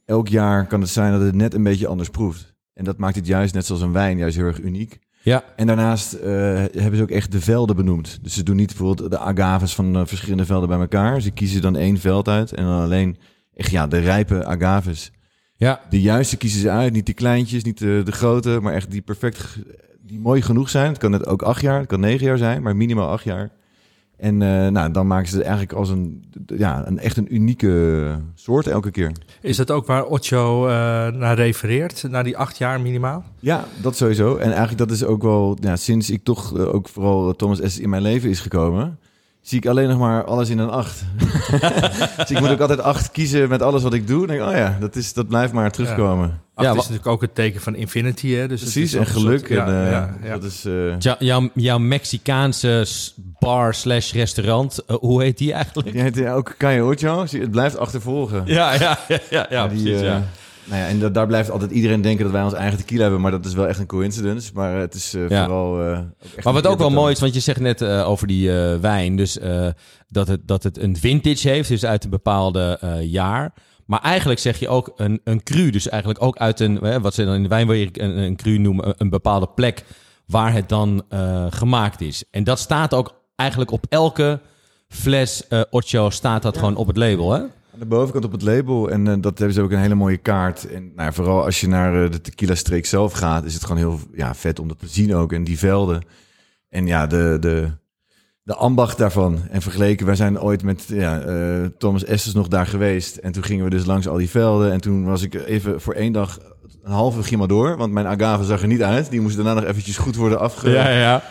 Speaker 4: elk jaar kan het zijn dat het net een beetje anders proeft. En dat maakt het juist, net zoals een wijn, juist heel erg uniek.
Speaker 3: Ja,
Speaker 4: En daarnaast eh, hebben ze ook echt de velden benoemd. Dus ze doen niet bijvoorbeeld de agaves van eh, verschillende velden bij elkaar. Ze kiezen dan één veld uit en dan alleen echt ja, de rijpe agaves.
Speaker 3: ja.
Speaker 4: De juiste kiezen ze uit, niet de kleintjes, niet de, de grote, maar echt die perfect, die mooi genoeg zijn. Het kan net ook acht jaar, het kan negen jaar zijn, maar minimaal acht jaar. En eh, nou, dan maken ze het eigenlijk als een, ja, een echt een unieke soort elke keer.
Speaker 2: Is dat ook waar Ocho eh, naar refereert, naar die acht jaar minimaal?
Speaker 4: Ja, dat sowieso. En eigenlijk dat is ook wel, ja, sinds ik toch eh, ook vooral Thomas S. in mijn leven is gekomen, zie ik alleen nog maar alles in een acht. dus ik moet ook altijd acht kiezen met alles wat ik doe. Dan denk ik, oh ja, dat, is, dat blijft maar terugkomen.
Speaker 2: Acht
Speaker 3: Ja,
Speaker 2: is natuurlijk ook het teken van infinity, hè? Dus het
Speaker 4: Precies,
Speaker 2: is
Speaker 4: en geluk.
Speaker 2: soort- ja,
Speaker 4: en, eh,
Speaker 2: ja, ja.
Speaker 4: Dat is... eh,
Speaker 3: Jou- jouw, jouw Mexicaanse bar slash restaurant, eh, hoe heet die eigenlijk?
Speaker 4: die heet ook je, Het blijft achtervolgen.
Speaker 3: Ja, ja, ja, ja, ja
Speaker 4: Die,
Speaker 3: precies, ja.
Speaker 4: Nou ja, en da- daar blijft altijd iedereen denken dat wij ons eigen tequila hebben, maar dat is wel echt een coincidence. Maar eh, het is eh,
Speaker 3: Ja.
Speaker 4: vooral. eh, ook
Speaker 3: Maar wat ook wel mooi is, want je zegt net eh, over die eh, wijn, dus eh, dat, het, dat het een vintage heeft, dus uit een bepaalde eh, jaar. Maar eigenlijk zeg je ook een, een cru, dus eigenlijk ook uit een, hè, wat ze dan in de wijnwereld een, een cru noemen, een, een bepale plek waar het dan eh, gemaakt is. En dat staat ook eigenlijk op elke fles eh Ocho staat dat gewoon op het label, hè?
Speaker 4: Aan de bovenkant op het label. En eh, dat hebben ze ook een hele mooie kaart. En nou, ja, vooral als je naar eh, de tequila-streek zelf gaat, is het gewoon heel ja, vet om dat te zien ook. En die velden. En ja, de, de, de ambacht daarvan. En vergeleken, wij zijn ooit met ja, eh, Thomas Esters nog daar geweest. En toen gingen we dus langs al die velden. En toen was ik even voor één dag een halve gima door. Want mijn agave zag er niet uit. Die moest daarna nog eventjes goed worden afge...
Speaker 3: ja.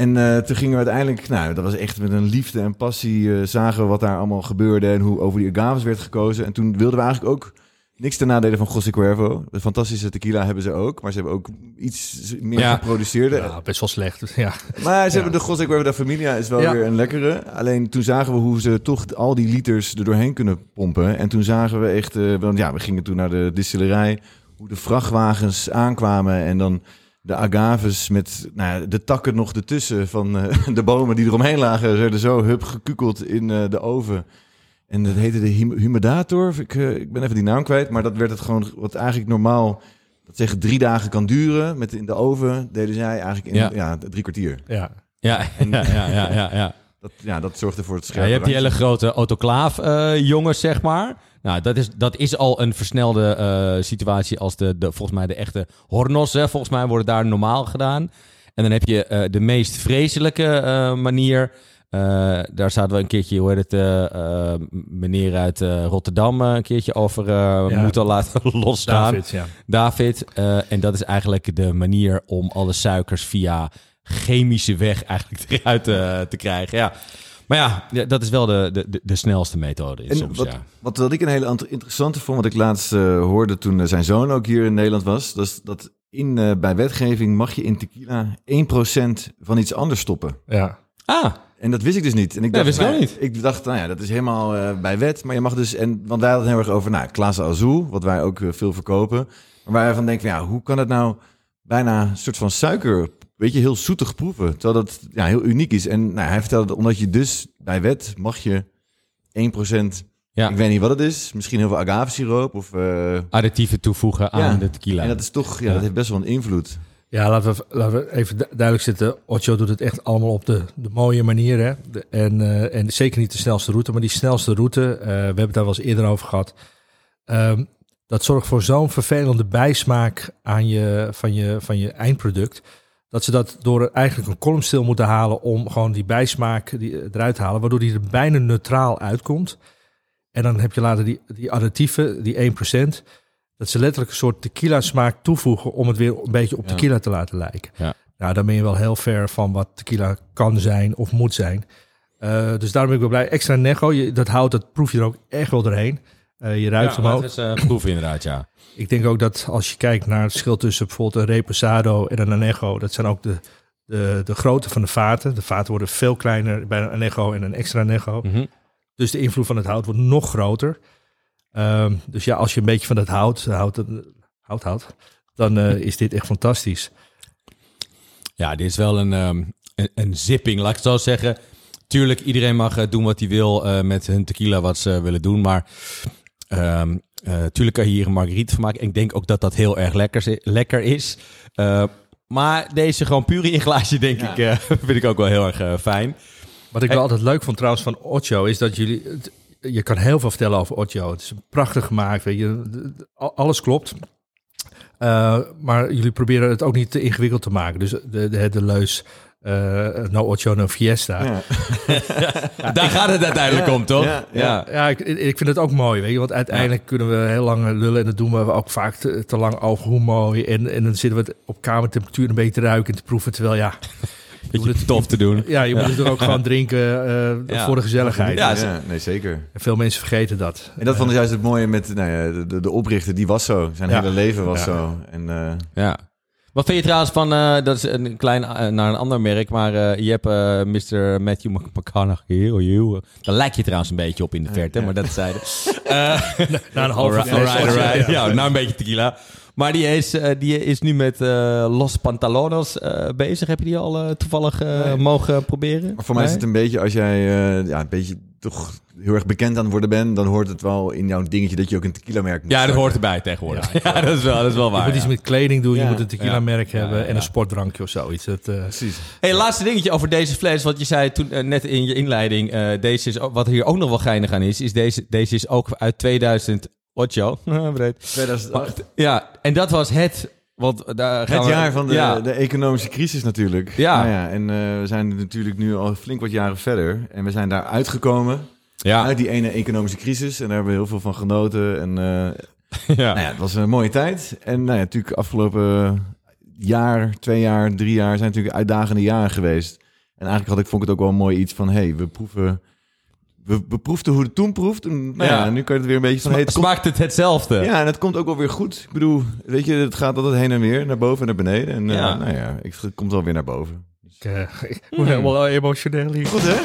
Speaker 4: En eh, toen gingen we uiteindelijk, nou, dat was echt met een liefde en passie, eh, zagen we wat daar allemaal gebeurde en hoe over die agaves werd gekozen. En toen wilden we eigenlijk ook niks ten nadele van José Cuervo. De fantastische tequila hebben ze ook, maar ze hebben ook iets meer
Speaker 3: Ja.
Speaker 4: geproduceerd.
Speaker 2: Ja, best wel slecht. Ja.
Speaker 4: Maar ze hebben de José Cuervo da Familia is wel
Speaker 2: Ja.
Speaker 4: weer een lekkere. Alleen toen zagen we hoe ze toch al die liters er doorheen kunnen pompen. En toen zagen we echt, eh, want ja, we gingen toen naar de distillerij, hoe de vrachtwagens aankwamen en dan de agaves met nou ja, de takken nog ertussen van eh, de bomen die eromheen lagen, werden zo hup gekukeld in eh, de oven. En dat heette de hum- humidator. Ik, eh, ik ben even die naam kwijt, maar dat werd het gewoon wat eigenlijk normaal, dat zeggen drie dagen kan duren. Met in de oven deden zij eigenlijk in
Speaker 3: Ja.
Speaker 4: ja. drie kwartier.
Speaker 2: Ja.
Speaker 3: Ja, ja, ja, ja, ja, ja.
Speaker 4: Dat, ja, dat zorgde voor het
Speaker 3: Ja,
Speaker 4: scherpe
Speaker 3: je hebt die hele grote autoclaaf eh, jongens, zeg maar. Nou, dat is, dat is al een versnelde eh, situatie als de, de, volgens mij de echte hornos. Hè. Volgens mij worden daar normaal gedaan. En dan heb je eh, de meest vreselijke eh, manier. Daar zaten we een keertje, hoe heet het, meneer uit Rotterdam een keertje over
Speaker 2: Ja.
Speaker 3: moeten laten losstaan.
Speaker 2: David, ja.
Speaker 3: David. en dat is eigenlijk de manier om alle suikers via chemische weg eigenlijk eruit te krijgen. Ja. Maar ja, ja, dat is wel de, de, de, snelste methode.
Speaker 4: En
Speaker 3: soms,
Speaker 4: wat,
Speaker 3: ja.
Speaker 4: wat, wat ik een hele ant- interessante vond, wat ik laatst eh, hoorde toen eh, zijn zoon ook hier in Nederland was, dat, is dat in, eh, bij wetgeving mag je in tequila 1% van iets anders stoppen.
Speaker 2: Ja.
Speaker 3: Ah,
Speaker 4: En dat wist ik dus niet. En ik
Speaker 3: Nee,
Speaker 4: dacht,
Speaker 3: wist ik
Speaker 4: nou,
Speaker 3: ook niet.
Speaker 4: Ik dacht, nou ja, dat is helemaal eh, bij wet. Maar je mag dus, en, want wij hadden het heel erg over, nou, Clase Azul, wat wij ook veel verkopen. Maar waar wij van denken, van, ja, hoe kan het nou bijna een soort van suiker, weet je, heel zoetig proeven. Terwijl dat ja, heel uniek is. En nou, hij vertelde, omdat je dus bij wet mag je 1%,
Speaker 3: ja.
Speaker 4: ik weet niet wat het is, misschien heel veel agavesiroop of... eh,
Speaker 3: Additieven toevoegen aan
Speaker 4: Ja.
Speaker 3: de tequila.
Speaker 4: en dat is toch, ja,
Speaker 3: Ja.
Speaker 4: dat heeft best wel een invloed.
Speaker 2: Ja, laten we, laten we even du- duidelijk zitten. Ocho doet het echt allemaal op de, de mooie manier. Hè? De- en, eh, en zeker niet de snelste route, maar die snelste route, eh, we hebben het daar wel eens eerder over gehad. Ehm, dat zorgt voor zo'n vervelende bijsmaak aan je, van, je, van je eindproduct. Dat ze dat door eigenlijk een kolom stil moeten halen om gewoon die bijsmaak die, eruit te halen. Waardoor die er bijna neutraal uitkomt. En dan heb je later die, die additieven, die 1%. Dat ze letterlijk een soort tequila smaak toevoegen om het weer een beetje op tequila te laten lijken.
Speaker 3: Ja.
Speaker 2: Nou, dan ben je wel heel ver van wat tequila kan zijn of moet zijn. Eh, dus daarom ben ik wel blij. Extra nego, je, dat hout, dat proef je er ook echt wel doorheen. Eh, je ruikt
Speaker 3: ja,
Speaker 2: hem ook.
Speaker 3: dat is eh, proeven inderdaad, ja.
Speaker 2: Ik denk ook dat als je kijkt naar het verschil tussen bijvoorbeeld een reposado en een anejo, dat zijn ook de, de, de grootte van de vaten. De vaten worden veel kleiner bij een anejo en een extra anejo.
Speaker 3: Mhm.
Speaker 2: Dus de invloed van het hout wordt nog groter. Ehm, dus ja, als je een beetje van het hout hout, hout houdt, dan eh, is dit echt fantastisch.
Speaker 3: Ja, dit is wel een, ehm, een, een zipping, laat ik het zo zeggen. Tuurlijk, iedereen mag eh, doen wat hij wil eh, met hun tequila, wat ze willen doen. Maar ehm, eh, tuurlijk kan je hier een margarita van maken. En ik denk ook dat dat heel erg lekker, lekker is. Eh, maar deze gewoon puur in glaasje, denk
Speaker 4: Ja.
Speaker 3: ik, eh, vind ik ook wel heel erg eh, fijn.
Speaker 2: Wat ik
Speaker 3: Hey.
Speaker 2: wel altijd leuk vond trouwens van Ocho is dat jullie... je kan heel veel vertellen over Ocho. Het is prachtig gemaakt, weet je. Alles klopt. Maar jullie proberen het ook niet te ingewikkeld te maken. Dus de, de, de leus eh no ocho, no fiesta. Ja,
Speaker 4: Ja.
Speaker 3: Daar gaat het uiteindelijk om, toch?
Speaker 4: Ja, ja.
Speaker 2: ik, ik vind het ook mooi, weet je. Want uiteindelijk kunnen we heel lang lullen. En dat doen we ook vaak te, te lang over hoe mooi. En, en dan zitten we het op kamertemperatuur een beetje te ruiken en te proeven. Terwijl ja,
Speaker 3: Beetje tof te doen.
Speaker 2: ja je moet het er ook gewoon drinken eh,
Speaker 3: Ja.
Speaker 2: voor de gezelligheid.
Speaker 3: Ja,
Speaker 4: Ja, nee, zeker.
Speaker 2: En veel mensen vergeten dat.
Speaker 4: En dat vond ik juist het mooie met nou ja, de, oprichter, die was zo. Zijn
Speaker 2: Ja.
Speaker 4: hele leven was
Speaker 2: Ja.
Speaker 4: zo. En eh,
Speaker 3: Ja. Wat vind je trouwens van, eh, dat is een klein eh, naar een ander merk, maar eh, je hebt Mr. Matthew Mc- McConaughey. oh, joh. Daar lijkt je trouwens een beetje op in de verte,
Speaker 4: ja.
Speaker 3: maar dat zeiden.
Speaker 2: Na een halve
Speaker 3: Alright,
Speaker 2: fles.
Speaker 3: alright.
Speaker 2: Ja,
Speaker 3: nou een beetje tequila. Maar die is, eh, die is nu met eh, Los Pantalones eh, bezig. Heb je die al toevallig
Speaker 4: Nee.
Speaker 3: mogen proberen?
Speaker 4: maar voor mij is het een beetje, als jij eh, ja, een beetje toch heel erg bekend aan het worden bent, dan hoort het wel in jouw dingetje dat je ook een tequila merk moet
Speaker 3: Ja, dat
Speaker 4: starten.
Speaker 3: hoort erbij tegenwoordig. Ja, dat, is wel, dat is wel
Speaker 2: Je
Speaker 3: waar.
Speaker 2: moet iets met kleding doen, je moet een tequila-merk
Speaker 3: Ja.
Speaker 2: hebben
Speaker 3: Ja,
Speaker 2: en
Speaker 3: ja.
Speaker 2: een sportdrankje of zoiets. Dat, eh,
Speaker 4: Precies.
Speaker 3: Hey, laatste dingetje over deze fles. Want je zei toen net in je inleiding, eh, deze is wat hier ook nog wel geinig aan is, is deze, deze is ook uit 2008. Breed.
Speaker 4: 2008.
Speaker 3: Ja, en dat was het. Want daar gaan
Speaker 4: Het
Speaker 3: we-
Speaker 4: jaar van de,
Speaker 3: Ja,
Speaker 4: de economische crisis natuurlijk.
Speaker 3: Ja.
Speaker 4: Nou ja en eh, we zijn natuurlijk nu al flink wat jaren verder. En we zijn daar uitgekomen
Speaker 3: ja,
Speaker 4: uit die ene economische crisis. En daar hebben we heel veel van genoten. En eh,
Speaker 3: ja.
Speaker 4: nou ja, het was een mooie tijd. En nou ja, natuurlijk afgelopen jaar, twee jaar, drie jaar zijn natuurlijk uitdagende jaren geweest. En eigenlijk had ik, vond ik het ook wel mooi iets van, hey, we proeven... We, we proefden hoe het toen proeft. En, nou ja,
Speaker 3: Ja.
Speaker 4: nu kan je het weer een beetje van... Hey, het komt-
Speaker 3: Smaakt het hetzelfde?
Speaker 4: ja, en het komt ook wel weer goed. Ik bedoel, weet je, het gaat altijd heen en weer, naar boven en naar beneden. En eh, nou ja, ik, het komt wel weer naar boven.
Speaker 2: ik, eh, ik word helemaal emotioneel hier.
Speaker 4: Goed, hè?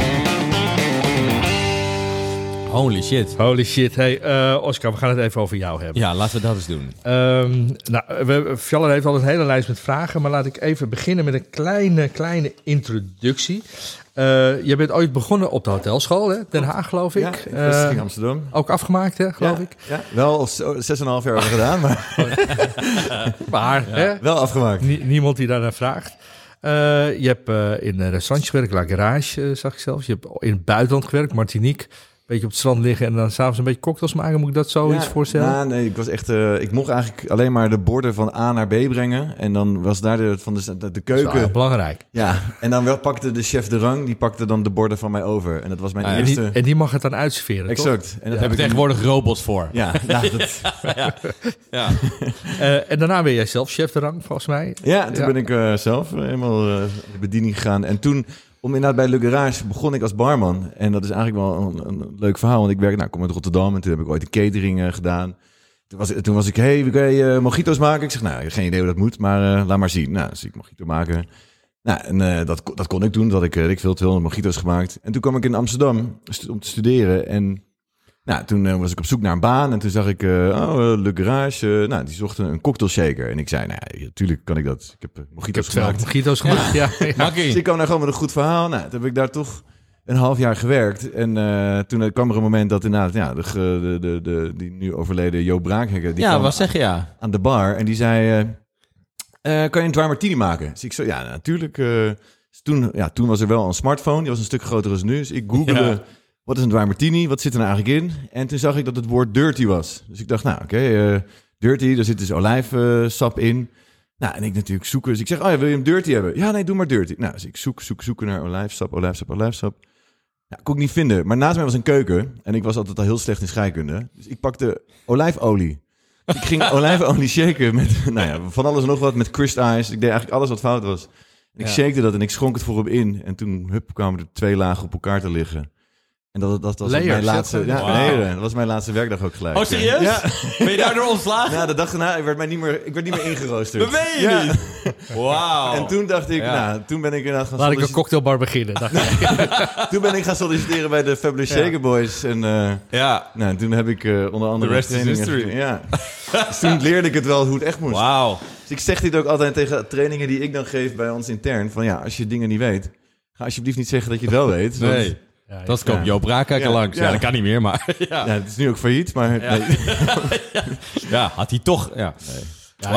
Speaker 3: Holy shit.
Speaker 2: Holy shit. Hey, eh, Oscar, we gaan het even over jou hebben.
Speaker 3: Ja, laten we dat eens doen.
Speaker 2: Ehm, nou, we, Fjaller heeft al een hele lijst met vragen, maar laat ik even beginnen met een kleine, kleine introductie. Eh, je bent ooit begonnen op de hotelschool, hè? Den Haag, geloof ik.
Speaker 4: Ja,
Speaker 2: Eh,
Speaker 4: vestiging Amsterdam.
Speaker 2: ook afgemaakt, hè, geloof
Speaker 4: ja,
Speaker 2: ik.
Speaker 4: Ja, wel zo- zes en een half jaar over gedaan, maar
Speaker 2: Maar hè,
Speaker 4: wel afgemaakt.
Speaker 2: nie- niemand die daarnaar vraagt. Eh, je hebt eh, in een restaurantje gewerkt, La Garage, eh, zag ik zelfs. Je hebt in het buitenland gewerkt, Martinique. Een beetje op het strand liggen en dan s'avonds een beetje cocktails maken. Moet ik dat zoiets
Speaker 4: Ja,
Speaker 2: voorstellen?
Speaker 4: nou, nee, ik was echt. eh, ik mocht eigenlijk alleen maar de borden van A naar B brengen. En dan was daar de, van de, de, de
Speaker 2: Dat is wel
Speaker 4: keuken.
Speaker 2: belangrijk.
Speaker 4: Ja, en dan wel pakte de chef de rang, die pakte dan de borden van mij over. En dat was mijn
Speaker 3: Ah, ja.
Speaker 2: En die,
Speaker 4: eerste.
Speaker 2: en die mag het dan uitserveren, toch?
Speaker 4: exact. En dat
Speaker 3: Daar
Speaker 4: heb ik
Speaker 3: tegenwoordig robots voor.
Speaker 4: Ja, nou, dat,
Speaker 3: Ja.
Speaker 2: Eh, en daarna ben jij zelf chef de rang, volgens mij.
Speaker 4: ja toen
Speaker 2: Ja.
Speaker 4: ben ik eh, zelf helemaal eh, de bediening gegaan. En toen, om inderdaad bij Le Garage, begon ik als barman. En dat is eigenlijk wel een, een leuk verhaal. Want ik werk, nou, ik kom uit Rotterdam en toen heb ik ooit een catering eh, gedaan. Toen was, toen was ik, hey, kan je eh, mojito's maken? Ik zeg, nou, geen idee hoe dat moet, maar eh, laat maar zien. Nou, dus ik mojito maken. Nou, en eh, dat, dat kon ik doen. Dat had ik, ik veel 200 mojito's gemaakt. En toen kwam ik in Amsterdam om te studeren. En nou, toen eh, was ik op zoek naar een baan. En toen zag ik, eh, oh, eh, Le Garage. nou, die zochten een cocktail shaker. En ik zei, nou, ja, natuurlijk kan ik dat. Ik heb eh,
Speaker 2: Ik
Speaker 4: mojito's
Speaker 2: heb
Speaker 4: gemaakt.
Speaker 2: mojito's gemaakt. Ja. Ja,
Speaker 4: Dus ik kwam daar gewoon met een goed verhaal. Nou, toen heb ik daar toch een half jaar gewerkt. En eh, toen kwam er een moment dat inderdaad, ja, de, de, de, de, die nu overleden Jo Braakhekker, die
Speaker 3: Ja, wat zeg je ja?
Speaker 4: aan de bar en die zei, eh, eh, kan je een dry martini maken? Dus ik zo, ja, natuurlijk. eh. Dus toen, ja, toen was er wel een smartphone, die was een stuk groter dan nu. Dus ik googelde,
Speaker 3: Ja.
Speaker 4: Wat is een dry martini? Wat zit er nou eigenlijk in? En toen zag ik dat het woord dirty was. Dus ik dacht, nou, oké, eh, dirty, daar zit dus olijfsap in. Nou, en ik natuurlijk zoeken. Dus ik zeg, oh ja, wil je hem dirty hebben? Ja, nee, doe maar dirty. Nou, dus ik zoek, zoek, zoeken naar olijfsap, olijfsap, olijfsap. Ja, kon ik niet vinden. Maar naast mij was een keuken. En ik was altijd al heel slecht in scheikunde. Dus ik pakte olijfolie. Ik ging olijfolie shaken met, nou ja, van alles en nog wat. Met crushed ice. Ik deed eigenlijk alles wat fout was. En ik
Speaker 3: Ja.
Speaker 4: shakede dat en ik schonk het voor hem in. En toen, hup, kwamen er twee lagen op elkaar te liggen. En dat, dat was
Speaker 2: Layers,
Speaker 4: mijn laatste, ja, dat was mijn laatste werkdag ook gelijk.
Speaker 3: Oh, serieus?
Speaker 4: Ja.
Speaker 3: Ben je daardoor ontslagen?
Speaker 4: Ja, de dag daarna, ik werd, mij niet meer, ik werd niet meer ingeroosterd.
Speaker 3: Dat je
Speaker 4: Ja.
Speaker 3: niet? Wauw.
Speaker 4: En toen dacht ik,
Speaker 3: Ja.
Speaker 4: nou, toen ben ik inderdaad gaan
Speaker 2: Laat ik een cocktailbar beginnen. dacht ik.
Speaker 4: Toen ben ik gaan solliciteren bij de Fabulous Shaker Boys. En eh,
Speaker 3: Ja.
Speaker 4: nou, en toen heb ik eh, onder andere
Speaker 3: The rest is history.
Speaker 4: Ja. dus toen leerde ik het wel hoe het echt moest.
Speaker 3: Wauw.
Speaker 4: Dus ik zeg dit ook altijd tegen trainingen die ik dan geef bij ons intern. Van ja, als je dingen niet weet, ga alsjeblieft niet zeggen dat je het wel weet. want-
Speaker 3: Nee.
Speaker 2: Ja,
Speaker 3: Dat komt
Speaker 4: Ja.
Speaker 3: Joop Braakhakker
Speaker 4: Ja.
Speaker 3: langs. Ja. Dat kan niet meer, maar ja.
Speaker 4: Het is nu ook failliet, maar
Speaker 3: Ja.
Speaker 4: nee.
Speaker 3: Ja, had hij toch. Ja.
Speaker 2: Ik-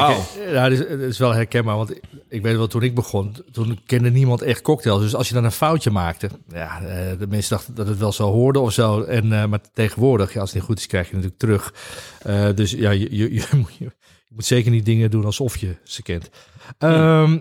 Speaker 2: ja, het, is, het is wel herkenbaar, want ik, weet wel, toen ik begon, toen kende niemand echt cocktails. Dus als je dan een foutje maakte, ja, eh, de mensen dachten dat het wel zo hoorde of zo. En, eh, maar tegenwoordig, ja, als het niet goed is, krijg je het natuurlijk terug. Eh, dus ja, je, je, je, moet- je, Je moet zeker niet dingen doen alsof je ze kent. Ehm,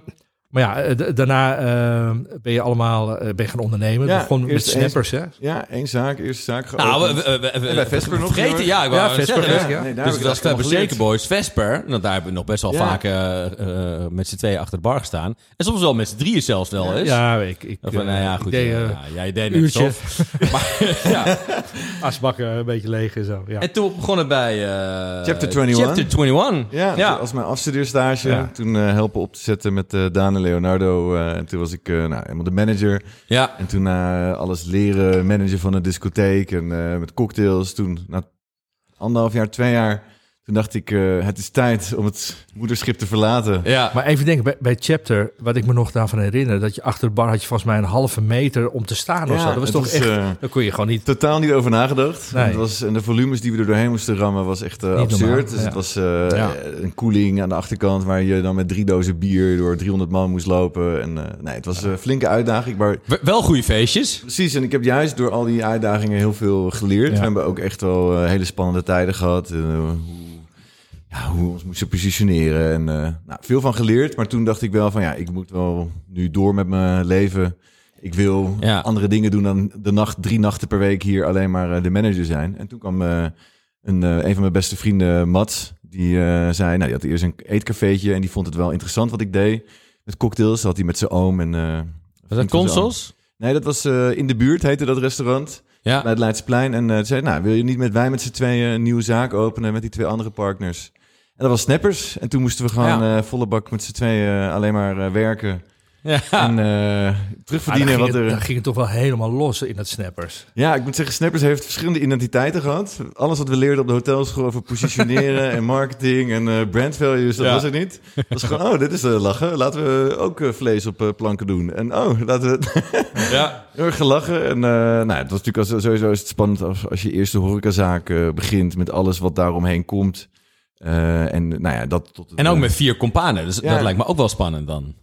Speaker 2: maar ja, eh, daarna ehm, ben je allemaal eh, ben je gaan ondernemen.
Speaker 4: Ja,
Speaker 2: Begon met snappers, hè?
Speaker 4: Ja, één zaak, eerste zaak
Speaker 3: Nou, we,
Speaker 4: geopend.
Speaker 3: we, we, we-
Speaker 4: bij Vesper nog,
Speaker 3: vergeten, ja, ik
Speaker 2: Ja, Vesper,
Speaker 3: zeggen.
Speaker 2: ja.
Speaker 4: Nee, daar
Speaker 3: Dus dat
Speaker 4: allemaal
Speaker 3: Shaker Boys, Vesper. Nou, daar hebben we nog best wel
Speaker 4: Ja.
Speaker 3: vaak eh, met z'n tweeën achter de bar gestaan. En soms wel met z'n drieën zelfs wel eens.
Speaker 2: Ja, ik, ik,
Speaker 3: Of, nou ja, goed.
Speaker 2: deed,
Speaker 3: ja, ja, jij deed net
Speaker 2: uurtje.
Speaker 3: Maar, ja.
Speaker 2: asbakken een beetje leeg en zo. Ja.
Speaker 3: En toen begon het bij... eh,
Speaker 4: Chapter 21.
Speaker 3: Chapter 21.
Speaker 4: Ja,
Speaker 3: Ja.
Speaker 4: als mijn afstudeerstage. Toen helpen op te zetten met eh Daan en Leonardo. eh, en toen was ik eh, nou, helemaal de manager.
Speaker 3: Ja.
Speaker 4: En toen na alles leren, manager van een discotheek en eh, met cocktails. Toen na anderhalf jaar, twee jaar, toen dacht ik, eh, het is tijd om het moederschip te verlaten.
Speaker 3: Ja.
Speaker 2: Maar even denken, bij, bij Chapter, wat ik me nog daarvan herinner, dat je achter de bar had je volgens mij een halve meter om te staan of
Speaker 4: Ja,
Speaker 2: zo. Dat was toch
Speaker 4: was,
Speaker 2: echt,
Speaker 4: eh,
Speaker 2: daar kon je gewoon niet...
Speaker 4: Totaal niet over nagedacht.
Speaker 2: Nee.
Speaker 4: Het was, en de volumes die we er doorheen moesten rammen was echt eh, absurd.
Speaker 2: normaal,
Speaker 4: dus
Speaker 2: ja.
Speaker 4: het was eh,
Speaker 3: Ja.
Speaker 4: een koeling aan de achterkant waar je dan met drie dozen bier door 300 man moest lopen. En eh, nee, het was een flinke uitdaging. Maar
Speaker 3: Wel goede feestjes.
Speaker 4: Precies, en ik heb juist door al die uitdagingen heel veel geleerd.
Speaker 2: Ja.
Speaker 4: We hebben ook echt wel hele spannende tijden gehad. Hoe, ja, hoe we ons moesten positioneren. En eh, nou, veel van geleerd. Maar toen dacht ik wel van ja, ik moet wel nu door met mijn leven. Ik wil
Speaker 3: Ja.
Speaker 4: andere dingen doen dan de nacht, drie nachten per week hier alleen maar eh, de manager zijn. En toen kwam eh, een, een van mijn beste vrienden, Mats, die zei, nou, die had eerst een eetcafeetje en die vond het wel interessant wat ik deed. Met cocktails, dat had hij met zijn oom en... eh,
Speaker 3: Was dat consoles?
Speaker 4: Nee, dat was in de buurt, heette dat restaurant.
Speaker 3: Ja.
Speaker 4: Bij het Leidsplein. En zei, nou, wil je niet met wij met z'n tweeën een nieuwe zaak openen met die twee andere partners? En dat was Snappers. En toen moesten we gewoon
Speaker 3: Ja.
Speaker 4: eh, volle bak met z'n tweeën eh, alleen maar eh, werken.
Speaker 3: Ja.
Speaker 4: En
Speaker 2: Maar
Speaker 4: terugverdienen
Speaker 2: dan,
Speaker 4: wat
Speaker 2: ging het,
Speaker 4: er...
Speaker 2: dan ging het toch wel helemaal los in het Snappers.
Speaker 4: Ja, ik moet zeggen, Snappers heeft verschillende identiteiten gehad. Alles wat we leerden op de hotelschool over positioneren en marketing en eh, brand values, dat
Speaker 3: Ja.
Speaker 4: was het niet. Dat was gewoon, oh, dit is eh, lachen. Laten we ook vlees op planken doen. En oh, laten we...
Speaker 3: ja.
Speaker 4: Heel erg gelachen. En nou, het was natuurlijk als, sowieso is het spannend als, als je eerste horecazaak begint met alles wat daaromheen komt. Eh, en nou ja, dat tot
Speaker 3: En ook met vier companen. Dus
Speaker 4: Ja.
Speaker 3: dat lijkt me ook wel spannend dan.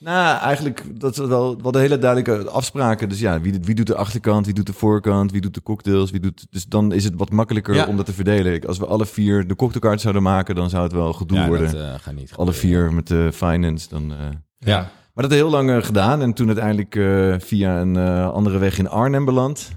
Speaker 4: Nou, eigenlijk, dat is wel, wel de hele duidelijke afspraken. Dus ja, wie, wie doet de achterkant, wie doet de voorkant, wie doet de cocktails, wie doet... Dus dan is het wat makkelijker
Speaker 3: Ja.
Speaker 4: om dat te verdelen. Als we alle vier de cocktailkaart zouden maken, dan zou het wel gedoe
Speaker 3: ja,
Speaker 4: worden.
Speaker 3: dat eh, gaat niet.
Speaker 4: alle vier met de finance, dan... eh,
Speaker 3: Ja.
Speaker 4: Maar dat heel lang eh, gedaan. En toen uiteindelijk eh, via een eh, andere weg in Arnhem beland.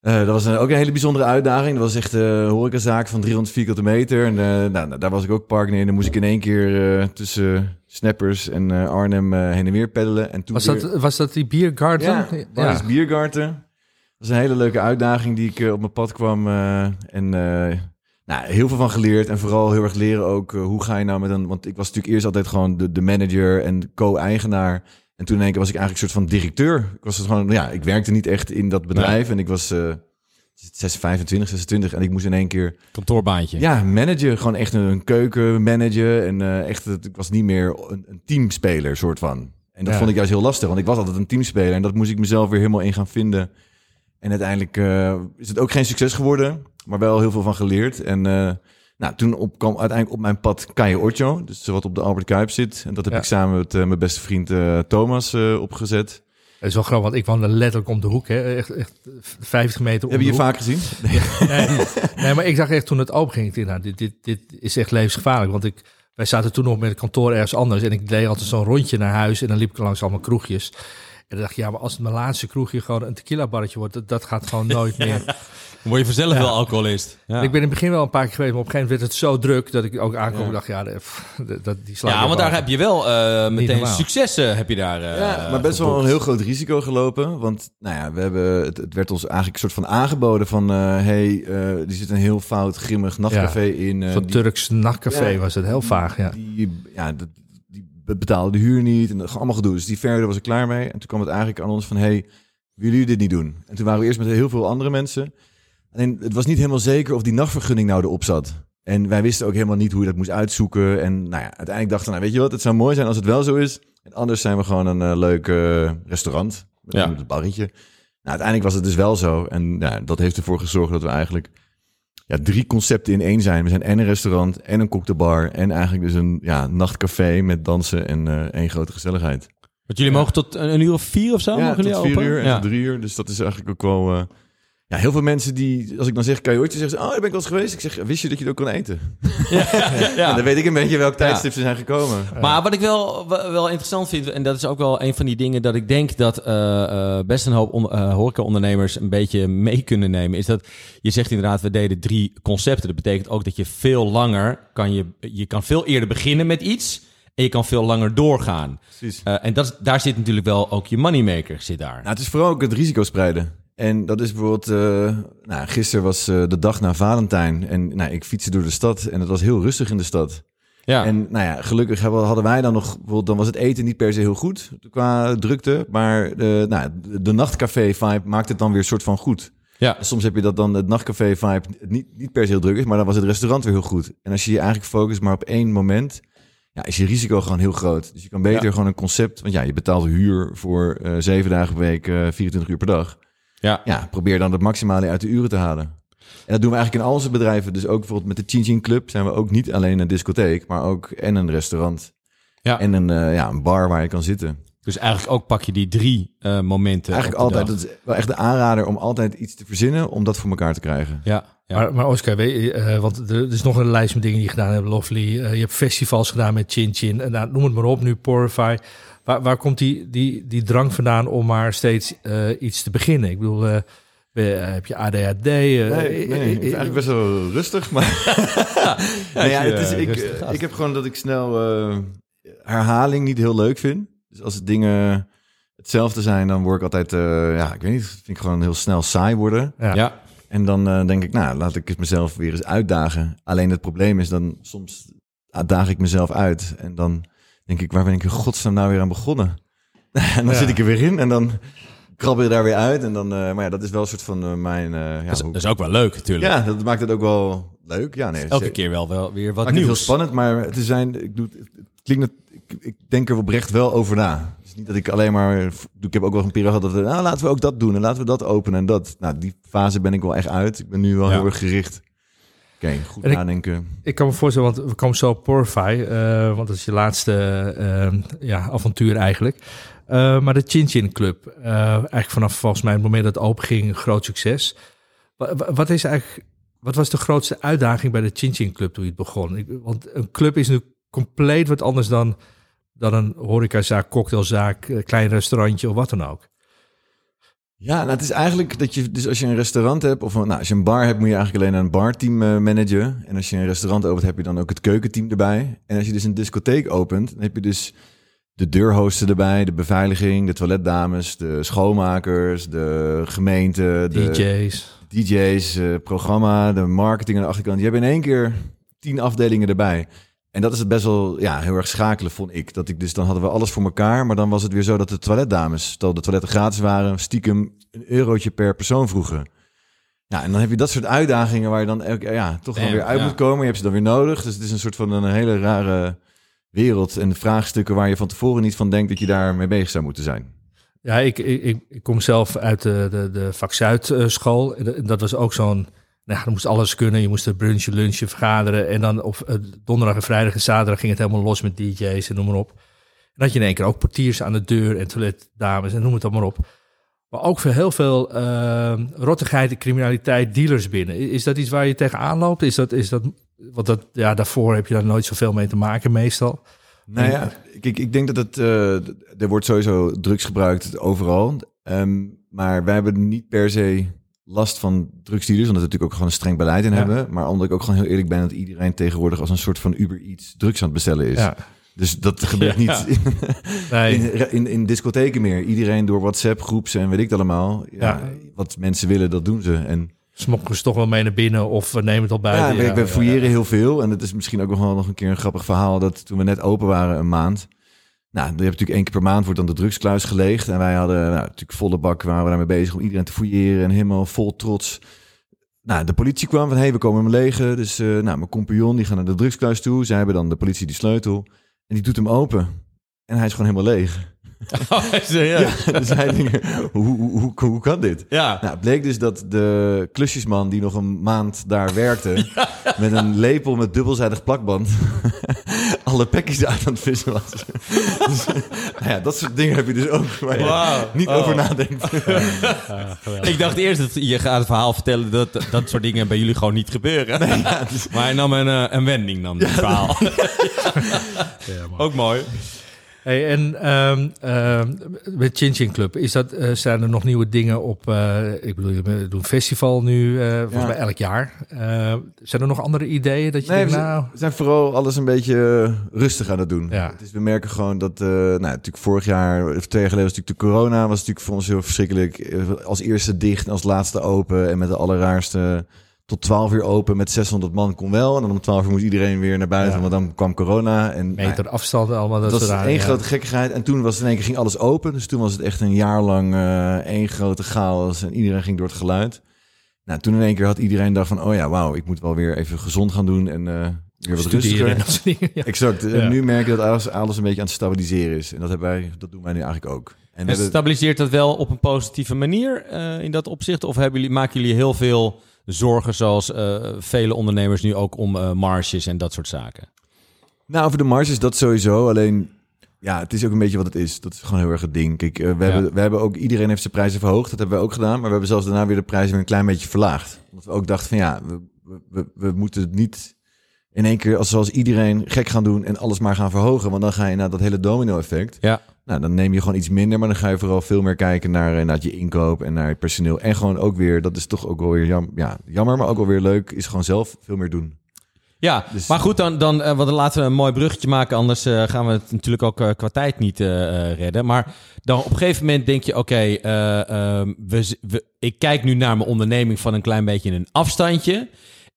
Speaker 4: Eh, dat was een, ook een hele bijzondere uitdaging. Dat was echt een horecazaak van 300 vierkante meter. En eh, nou, daar was ik ook partner in. Dan moest ik in één keer eh, tussen Snappers en eh, Arnhem eh, heen en weer peddelen. En toen
Speaker 2: Was
Speaker 4: weer-
Speaker 2: dat, was dat die Biergarten?
Speaker 4: ja, Barnes Biergarten. Dat was een hele leuke uitdaging die ik eh, op mijn pad kwam. eh, en eh, nou, heel veel van geleerd. En vooral heel erg leren ook eh, hoe ga je nou met een... Want ik was natuurlijk eerst altijd gewoon de, de manager en co-eigenaar. En toen in één keer was ik eigenlijk een soort van directeur. Ik was het gewoon, ja, ik werkte niet echt in dat bedrijf. En ik was 6, 25, 26 en ik moest in één keer
Speaker 3: Kantoorbaantje.
Speaker 4: ja, manager, gewoon echt een keuken manager. En eh, echt, het- ik was niet meer een, een teamspeler, soort van. En dat
Speaker 2: Ja.
Speaker 4: vond ik juist heel lastig, want ik was altijd een teamspeler. En dat moest ik mezelf weer helemaal in gaan vinden. En uiteindelijk eh, is het ook geen succes geworden, maar wel heel veel van geleerd. En eh, nou, toen op, kwam uiteindelijk op mijn pad Kaya Ocho, dus wat op de Albert Kuip zit. En dat heb
Speaker 2: Ja.
Speaker 4: ik samen met eh, mijn beste vriend eh, Thomas eh, opgezet.
Speaker 2: Dat is wel grappig, want ik woonde letterlijk om de hoek. Hè. Echt, echt 50 meter om
Speaker 4: Heb je je
Speaker 2: hoek.
Speaker 4: vaak gezien?
Speaker 2: Nee, nee, maar ik dacht echt toen het open ging, ik nou, dit, dit, dit is echt levensgevaarlijk. Want ik, wij zaten toen nog met het kantoor ergens anders. En ik deed altijd zo'n rondje naar huis en dan liep ik langs allemaal kroegjes. En dan dacht ik, ja, maar als het mijn laatste kroegje gewoon een tequila barretje wordt, dat, dat gaat gewoon nooit meer.
Speaker 3: Word je vanzelf
Speaker 2: Ja.
Speaker 3: wel alcoholist. Ja,
Speaker 2: En Ik ben in het begin wel een paar keer geweest, maar op een gegeven moment werd het zo druk dat ik ook aankwam. Dacht, ja, pff, dat, die sla ik
Speaker 3: ja want daar heb je wel eh, meteen successen heb je daar eh,
Speaker 4: Ja, maar best wel een heel groot risico gelopen. Want nou ja, we hebben, het, het werd ons eigenlijk een soort van aangeboden van... eh hey, eh er zit een heel fout, grimmig nachtcafé in. eh,
Speaker 2: Zo'n
Speaker 4: die-
Speaker 2: Turks nachtcafé
Speaker 4: Ja.
Speaker 2: was het, heel vaag, ja.
Speaker 4: Die, ja, dat- die betaalde de huur niet en dat allemaal gedoe. Dus die verder was ik klaar mee. En toen kwam het eigenlijk aan ons van, hey, willen jullie dit niet doen? En toen waren we eerst met heel veel andere mensen. Alleen het was niet helemaal zeker of die nachtvergunning nou erop zat. En wij wisten ook helemaal niet hoe je dat moest uitzoeken. En nou ja, uiteindelijk dachten we, nou weet je wat, het zou mooi zijn als het wel zo is. En anders zijn we gewoon een eh, leuk eh, restaurant. Met
Speaker 3: Ja.
Speaker 4: een barretje. Nou, uiteindelijk was het dus wel zo. En ja, dat heeft ervoor gezorgd dat we eigenlijk ja, drie concepten in één zijn. We zijn en een restaurant en een cocktailbar. En eigenlijk dus een ja, nachtcafé met dansen en eh één grote gezelligheid.
Speaker 3: Want jullie mogen tot een, een uur of vier of zo
Speaker 4: ja,
Speaker 3: mogen
Speaker 4: tot
Speaker 3: jullie
Speaker 4: vier
Speaker 3: open?
Speaker 4: uur en
Speaker 3: ja.
Speaker 4: drie uur. Dus dat is eigenlijk ook wel... ja, heel veel mensen die, als ik dan zeg, kan je ooit zeggen, ze, oh, daar ben ik wel eens geweest. Ik zeg, wist je dat je het ook kon eten? Ja, dan weet ik een beetje welk tijdstip ze zijn gekomen.
Speaker 3: Maar wat ik wel, wel interessant vind, en dat is ook wel een van die dingen dat ik denk dat eh, eh, best een hoop on, eh, horecaondernemers een beetje mee kunnen nemen, is dat je zegt inderdaad, we deden drie concepten. Dat betekent ook dat je veel langer kan je, je kan veel eerder beginnen met iets en je kan veel langer doorgaan.
Speaker 4: Precies.
Speaker 3: Eh, en dat, daar zit natuurlijk wel ook je moneymaker zit daar.
Speaker 4: Nou, het is vooral ook het risico spreiden. En dat is bijvoorbeeld, eh, nou, gisteren was eh, de dag na Valentijn. En nou, ik fietste door de stad en het was heel rustig in de stad.
Speaker 3: Ja,
Speaker 4: En nou ja, gelukkig hadden wij dan nog, bijvoorbeeld, dan was het eten niet per se heel goed qua drukte. Maar de, nou, de, nachtcafé-vibe maakt het dan weer een soort van goed.
Speaker 3: ja.
Speaker 4: Soms heb je dat dan het nachtcafé-vibe niet, niet per se heel druk is, maar dan was het restaurant weer heel goed. En als je je eigenlijk focust maar op één moment, ja, is je risico gewoon heel groot. Dus je kan beter
Speaker 3: Ja.
Speaker 4: gewoon een concept, want ja, je betaalt huur voor eh, zeven dagen per week, eh 24 uur per dag.
Speaker 3: Ja.
Speaker 4: Ja, probeer dan het maximale uit de uren te halen. En dat doen we eigenlijk in al onze bedrijven. Dus ook bijvoorbeeld met de Chin Chin Club zijn we ook niet alleen een discotheek, maar ook en een restaurant.
Speaker 3: Ja.
Speaker 4: En een, eh, ja, een bar waar je kan zitten.
Speaker 3: Dus eigenlijk ook pak je die drie eh, momenten.
Speaker 4: Eigenlijk
Speaker 3: op de
Speaker 4: altijd,
Speaker 3: dag.
Speaker 4: dat is wel echt de aanrader om altijd iets te verzinnen om dat voor elkaar te krijgen.
Speaker 3: Ja, ja.
Speaker 2: Maar, maar Oscar, weet je, eh, want er, er is nog een lijst met dingen die je gedaan hebt. Lovely. Je hebt festivals gedaan met Chin Chin. En nou, noem het maar op, nu Porify. Waar, waar komt die, die, die drang vandaan om maar steeds eh, iets te beginnen? Ik bedoel, eh, eh, heb je ADHD?
Speaker 4: Nee, nee, het is eigenlijk best wel rustig. Maar nee, ja, het is, ik, ik heb gewoon dat ik snel herhaling niet heel leuk vind. Dus als dingen hetzelfde zijn, dan word ik altijd, ja, ik weet niet, vind ik gewoon heel snel saai worden.
Speaker 2: ja.
Speaker 3: ja.
Speaker 4: En dan denk ik, nou, laat ik het mezelf weer eens uitdagen. Alleen het probleem is dan, soms daag ik mezelf uit. En dan denk ik, waar ben ik in godsnaam nou weer aan begonnen? en dan
Speaker 2: Ja.
Speaker 4: zit ik er weer in en dan krabbel je daar weer uit. En dan, eh, maar ja, dat is wel een soort van eh, mijn... eh, ja,
Speaker 3: Dat, is,
Speaker 4: hoe-
Speaker 3: dat is ook wel leuk natuurlijk.
Speaker 4: ja, dat maakt het ook wel leuk. Ja, nee,
Speaker 3: Elke keer wel, wel weer wat
Speaker 4: het heel
Speaker 3: nieuws.
Speaker 4: spannend, maar het zijn, ik doe, het klinkt, ik, ik denk er oprecht wel over na. Het is niet dat ik alleen maar, ik heb ook wel een periode gehad dat we, nou, laten we ook dat doen en laten we dat openen en dat. Nou, die fase ben ik wel echt uit. Ik ben nu wel
Speaker 3: Ja.
Speaker 4: heel erg gericht. Oké, goed
Speaker 2: En
Speaker 4: nadenken.
Speaker 2: Ik kan me voorstellen, want we komen zo op Porify. eh, want dat is je laatste eh, ja, avontuur eigenlijk. Eh, maar de Chin Chin Club. eigenlijk vanaf volgens mij het moment dat het open ging, groot succes. Wa- wa- Wat, is eigenlijk, wat was de grootste uitdaging bij de Chin Chin Club toen je het begon? Ik, want een club is nu compleet wat anders dan, dan een horecazaak, cocktailzaak, klein restaurantje of wat dan ook.
Speaker 4: Ja, nou, het is eigenlijk dat je, dus als je een restaurant hebt, of nou, als je een bar hebt, moet je eigenlijk alleen een barteam eh, managen. En als je een restaurant opent, heb je dan ook het keukenteam erbij. En als je dus een discotheek opent, dan heb je dus de deurhosten erbij, de beveiliging, de toiletdames, de schoonmakers, de gemeente, de
Speaker 2: DJ's.
Speaker 4: DJ's, eh, programma, de marketing aan de achterkant. Je hebt in één keer tien afdelingen erbij. En dat is het best wel ja, heel erg schakelen, vond ik. Dat ik dus dan hadden we alles voor elkaar. Maar dan was het weer zo dat de toiletdames, stel de toiletten gratis waren, stiekem een eurotje per persoon vroegen. Ja, en dan heb je dat soort uitdagingen waar je dan elke, ja, toch
Speaker 3: Damn,
Speaker 4: weer uit
Speaker 3: ja.
Speaker 4: moet komen. Je hebt ze dan weer nodig. Dus het is een soort van een hele rare wereld. En vraagstukken waar je van tevoren niet van denkt dat je daar mee bezig zou moeten zijn.
Speaker 2: Ja, ik, ik, kom zelf uit de, de, de vak Zuid eh, school. Dat was ook zo'n... Nou, je moest alles kunnen. Je moest er brunchen, lunchen, vergaderen. En dan op eh, donderdag en vrijdag en zaterdag ging het helemaal los met DJ's en noem maar op. En had je in één keer ook portiers aan de deur en toiletdames en noem het allemaal op. Maar ook voor heel veel eh, rottigheid, criminaliteit, dealers binnen. Is dat iets waar je tegenaan loopt? Is dat, is dat, want dat, ja, daarvoor heb je daar nooit zoveel mee te maken meestal.
Speaker 4: Nou ja, ik, ik denk dat het, eh, er wordt sowieso drugs gebruikt overal. Ehm, maar wij hebben niet per se last van drugsdealers, omdat we natuurlijk ook gewoon een streng beleid in
Speaker 2: Ja.
Speaker 4: hebben. Maar omdat ik ook gewoon heel eerlijk ben dat iedereen tegenwoordig als een soort van Uber Eats drugs aan het bestellen is.
Speaker 2: Ja.
Speaker 4: Dus dat gebeurt niet in,
Speaker 2: Nee.
Speaker 4: in, in, in discotheken meer. Iedereen door WhatsApp groeps en weet ik het allemaal. Ja. Wat mensen willen, dat doen ze. En
Speaker 2: Smokkelen ze toch wel mee naar binnen of we nemen het al buiten.
Speaker 4: ja, we, we fouilleren heel veel. En het is misschien ook nog wel nog een keer een grappig verhaal... dat toen we net open waren, een maand... Nou, je hebt natuurlijk één keer per maand wordt dan de drugskluis geleegd. En wij hadden nou, natuurlijk volle bak, waren we daarmee bezig om iedereen te fouilleren. En helemaal vol trots. Nou, de politie kwam van, hé, hey, we komen hem legen. Dus eh, nou, mijn compagnon, die gaan naar de drugskluis toe. Zij hebben dan de politie die sleutel. En die doet hem open. En hij is gewoon helemaal leeg.
Speaker 3: ja.
Speaker 4: Ja, dus hij denkt, hoe, hoe, hoe, hoe kan dit?
Speaker 3: ja.
Speaker 4: Nou, het bleek dus dat de klusjesman die nog een maand daar werkte, met een lepel met dubbelzijdig plakband, alle pakjes uit aan het vissen was. dus, nou ja, dat soort dingen heb je dus ook waar je niet
Speaker 3: Oh.
Speaker 4: over nadenkt.
Speaker 3: Ik dacht eerst dat je gaat het verhaal vertellen dat dat soort dingen bij jullie gewoon niet gebeuren. Maar hij nam een, eh, een wending, nam dit verhaal. Ook mooi.
Speaker 2: Hey, en ehm ehm, met Chin Chin Club, is dat, eh, zijn er nog nieuwe dingen op... eh, ik bedoel, je doen een festival nu, eh volgens
Speaker 4: Ja.
Speaker 2: mij elk jaar. Zijn er nog andere ideeën dat je
Speaker 4: Nee, we
Speaker 2: denkt, nou...
Speaker 4: we zijn vooral alles een beetje rustig aan het doen.
Speaker 2: Ja.
Speaker 4: Is, we merken gewoon dat, nou, natuurlijk vorig jaar, of twee jaar geleden was natuurlijk de corona, was natuurlijk voor ons heel verschrikkelijk. Als eerste dicht, als laatste open en met de allerraarste tot 12 uur open met 600 man kon wel. En dan om 12 uur moest iedereen weer naar buiten,
Speaker 2: Ja.
Speaker 4: want dan kwam corona. En, nou,
Speaker 2: Meter afstand, allemaal dat
Speaker 4: dat was één
Speaker 2: ja.
Speaker 4: grote gekkigheid. En toen was het in één keer ging alles open. Dus toen was het echt een jaar lang eh, één grote chaos. En iedereen ging door het geluid. Nou, toen in één keer had iedereen dacht van... oh ja, wauw, ik moet wel weer even gezond gaan doen. En eh, weer wat
Speaker 2: Studeren
Speaker 4: rustiger.
Speaker 2: dat soort dingen. Ja.
Speaker 4: Exact. En nu merk je dat alles, alles een beetje aan het stabiliseren is. En dat, hebben wij, dat doen wij nu eigenlijk ook. En we
Speaker 3: En
Speaker 4: hebben,
Speaker 3: stabiliseert dat wel op een positieve manier eh, in dat opzicht? Of hebben jullie, maken jullie heel veel zorgen, zoals eh, vele ondernemers nu ook, om eh, marges en dat soort zaken?
Speaker 4: nou, over de marges dat sowieso. Alleen, ja, het is ook een beetje wat het is. Dat is gewoon heel erg het ding. Kijk, eh, we,
Speaker 3: Ja.
Speaker 4: hebben, we hebben ook... Iedereen heeft zijn prijzen verhoogd. Dat hebben we ook gedaan. Maar we hebben zelfs daarna weer de prijzen weer een klein beetje verlaagd. Omdat we ook dachten van ja, we, we, we, moeten het niet in één keer als zoals iedereen gek gaan doen en alles maar gaan verhogen. Want dan ga je naar dat hele domino-effect.
Speaker 3: Ja.
Speaker 4: Nou, dan neem je gewoon iets minder, maar dan ga je vooral veel meer kijken naar, eh, naar je inkoop en naar je personeel. En gewoon ook weer, dat is toch ook wel weer jam, ja, jammer, maar ook wel weer leuk, is gewoon zelf veel meer doen.
Speaker 3: Ja,
Speaker 4: Dus-
Speaker 3: maar goed, dan, dan, eh, want dan laten we een mooi bruggetje maken. Anders eh, gaan we het natuurlijk ook eh, qua tijd niet eh, eh, redden. Maar dan op een gegeven moment denk je... oké, eh, ehm, ik kijk nu naar mijn onderneming van een klein beetje een afstandje.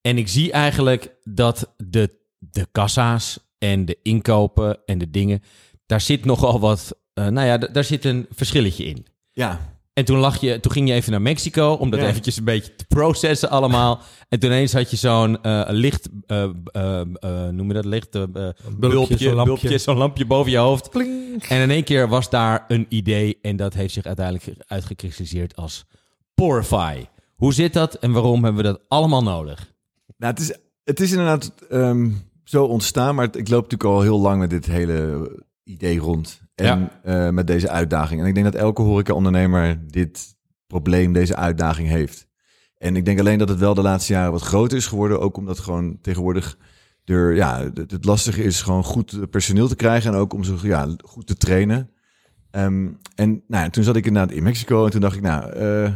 Speaker 3: En ik zie eigenlijk dat de, de kassa's en de inkopen en de dingen... daar zit nogal wat... eh, nou ja, d- daar zit een verschilletje in.
Speaker 4: Ja,
Speaker 3: En toen, lag je, toen ging je even naar Mexico om dat
Speaker 4: Ja.
Speaker 3: eventjes een beetje te processen allemaal. En toen ineens had je zo'n eh, licht, eh, noem je dat, licht, bulpje,
Speaker 2: zo'n lampje.
Speaker 3: bulpje, zo'n lampje boven je hoofd. En in één keer was daar een idee en dat heeft zich uiteindelijk uitgekristalliseerd als Porify. Hoe zit dat en waarom hebben we dat allemaal nodig?
Speaker 4: nou, het is, het is inderdaad ehm, zo ontstaan, maar het- ik loop natuurlijk al heel lang met dit hele idee rond. En eh, met deze uitdaging. En ik denk dat elke horeca-ondernemer dit probleem, deze uitdaging heeft. En ik denk alleen dat het wel de laatste jaren wat groter is geworden. Ook omdat gewoon tegenwoordig er, ja, het, lastige is gewoon goed personeel te krijgen. En ook om ze ja, goed te trainen. Ehm, en nou, ja, toen zat ik inderdaad in Mexico. En toen dacht ik, nou, eh,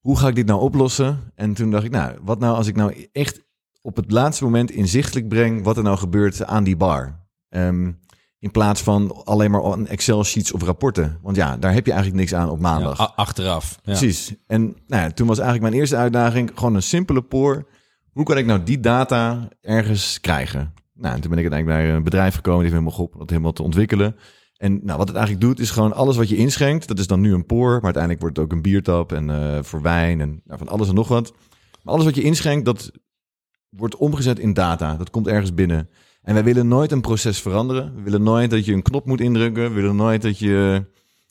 Speaker 4: hoe ga ik dit nou oplossen? En toen dacht ik, nou, wat nou als ik nou echt op het laatste moment inzichtelijk breng wat er nou gebeurt aan die bar. Ehm, in plaats van alleen maar Excel-sheets of rapporten. Want ja, daar heb je eigenlijk niks aan op maandag.
Speaker 3: Ja, achteraf. Ja.
Speaker 4: Precies. En nou ja, toen was eigenlijk mijn eerste uitdaging gewoon een simpele poor. Hoe kan ik nou die data ergens krijgen? Nou, en toen ben ik uiteindelijk bij een bedrijf gekomen die heeft me geholpen om dat helemaal te ontwikkelen. En nou, wat het eigenlijk doet, is gewoon alles wat je inschenkt. Dat is dan nu een poor, maar uiteindelijk wordt het ook een biertap en eh, voor wijn en nou, van alles en nog wat. Maar alles wat je inschenkt, dat wordt omgezet in data. Dat komt ergens binnen. En wij willen nooit een proces veranderen. We willen nooit dat je een knop moet indrukken. We willen nooit dat je...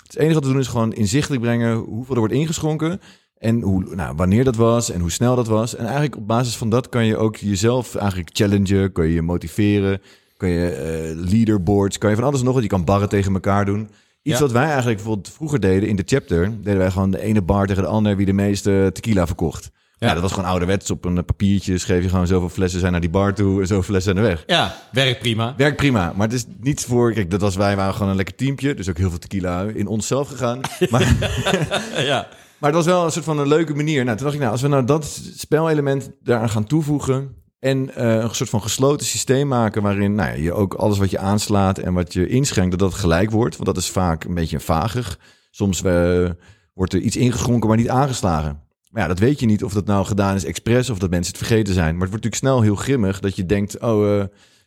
Speaker 4: Het enige wat we doen is gewoon inzichtelijk brengen hoeveel er wordt ingeschonken. En hoe, nou, wanneer dat was en hoe snel dat was. En eigenlijk op basis van dat kan je ook jezelf eigenlijk challengen. Kan je je motiveren. Kan je eh, leaderboards. Kan je van alles en nog wat. Je kan barren tegen elkaar doen. Iets
Speaker 3: Ja.
Speaker 4: wat wij eigenlijk bijvoorbeeld vroeger deden in de chapter. Deden wij gewoon de ene bar tegen de ander wie de meeste tequila verkocht. Ja,
Speaker 3: Ja.
Speaker 4: dat was gewoon ouderwets. Op een papiertje schreef je gewoon zoveel flessen zijn naar die bar toe. En zoveel flessen zijn er weg.
Speaker 3: Ja, werkt prima.
Speaker 4: Werkt prima, maar het is niet voor... Kijk, dat was wij waren gewoon een lekker teampje. Dus ook heel veel tequila in onszelf gegaan. Maar,
Speaker 3: ja.
Speaker 4: maar het was wel een soort van een leuke manier. Nou, toen dacht ik, nou, als we nou dat spelelement daaraan gaan toevoegen... en eh, een soort van gesloten systeem maken... waarin nou ja, je ook alles wat je aanslaat en wat je inschenkt... dat dat gelijk wordt. Want dat is vaak een beetje vagig. Soms eh, wordt er iets ingeschonken, maar niet aangeslagen. Maar ja, dat weet je niet of dat nou gedaan is expres... of dat mensen het vergeten zijn. Maar het wordt natuurlijk snel heel grimmig... dat je denkt, oh, eh,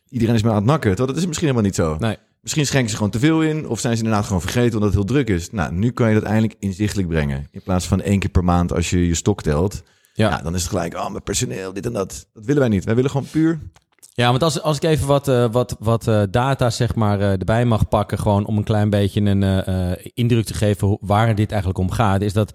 Speaker 4: iedereen is me aan het nakken. Terwijl dat is misschien helemaal niet zo.
Speaker 3: Nee.
Speaker 4: Misschien schenken ze gewoon te veel in, of zijn ze inderdaad gewoon vergeten omdat het heel druk is. Nou, nu kan je dat eindelijk inzichtelijk brengen. In plaats van één keer per maand als je je stok telt.
Speaker 3: Ja.
Speaker 4: Ja, dan is het gelijk, oh, mijn personeel, dit en dat. Dat willen wij niet. Wij willen gewoon puur.
Speaker 3: Ja, want als, als ik even wat, eh, wat, wat eh, data zeg maar, erbij mag pakken, gewoon om een klein beetje een indruk te geven waar dit eigenlijk om gaat, is dat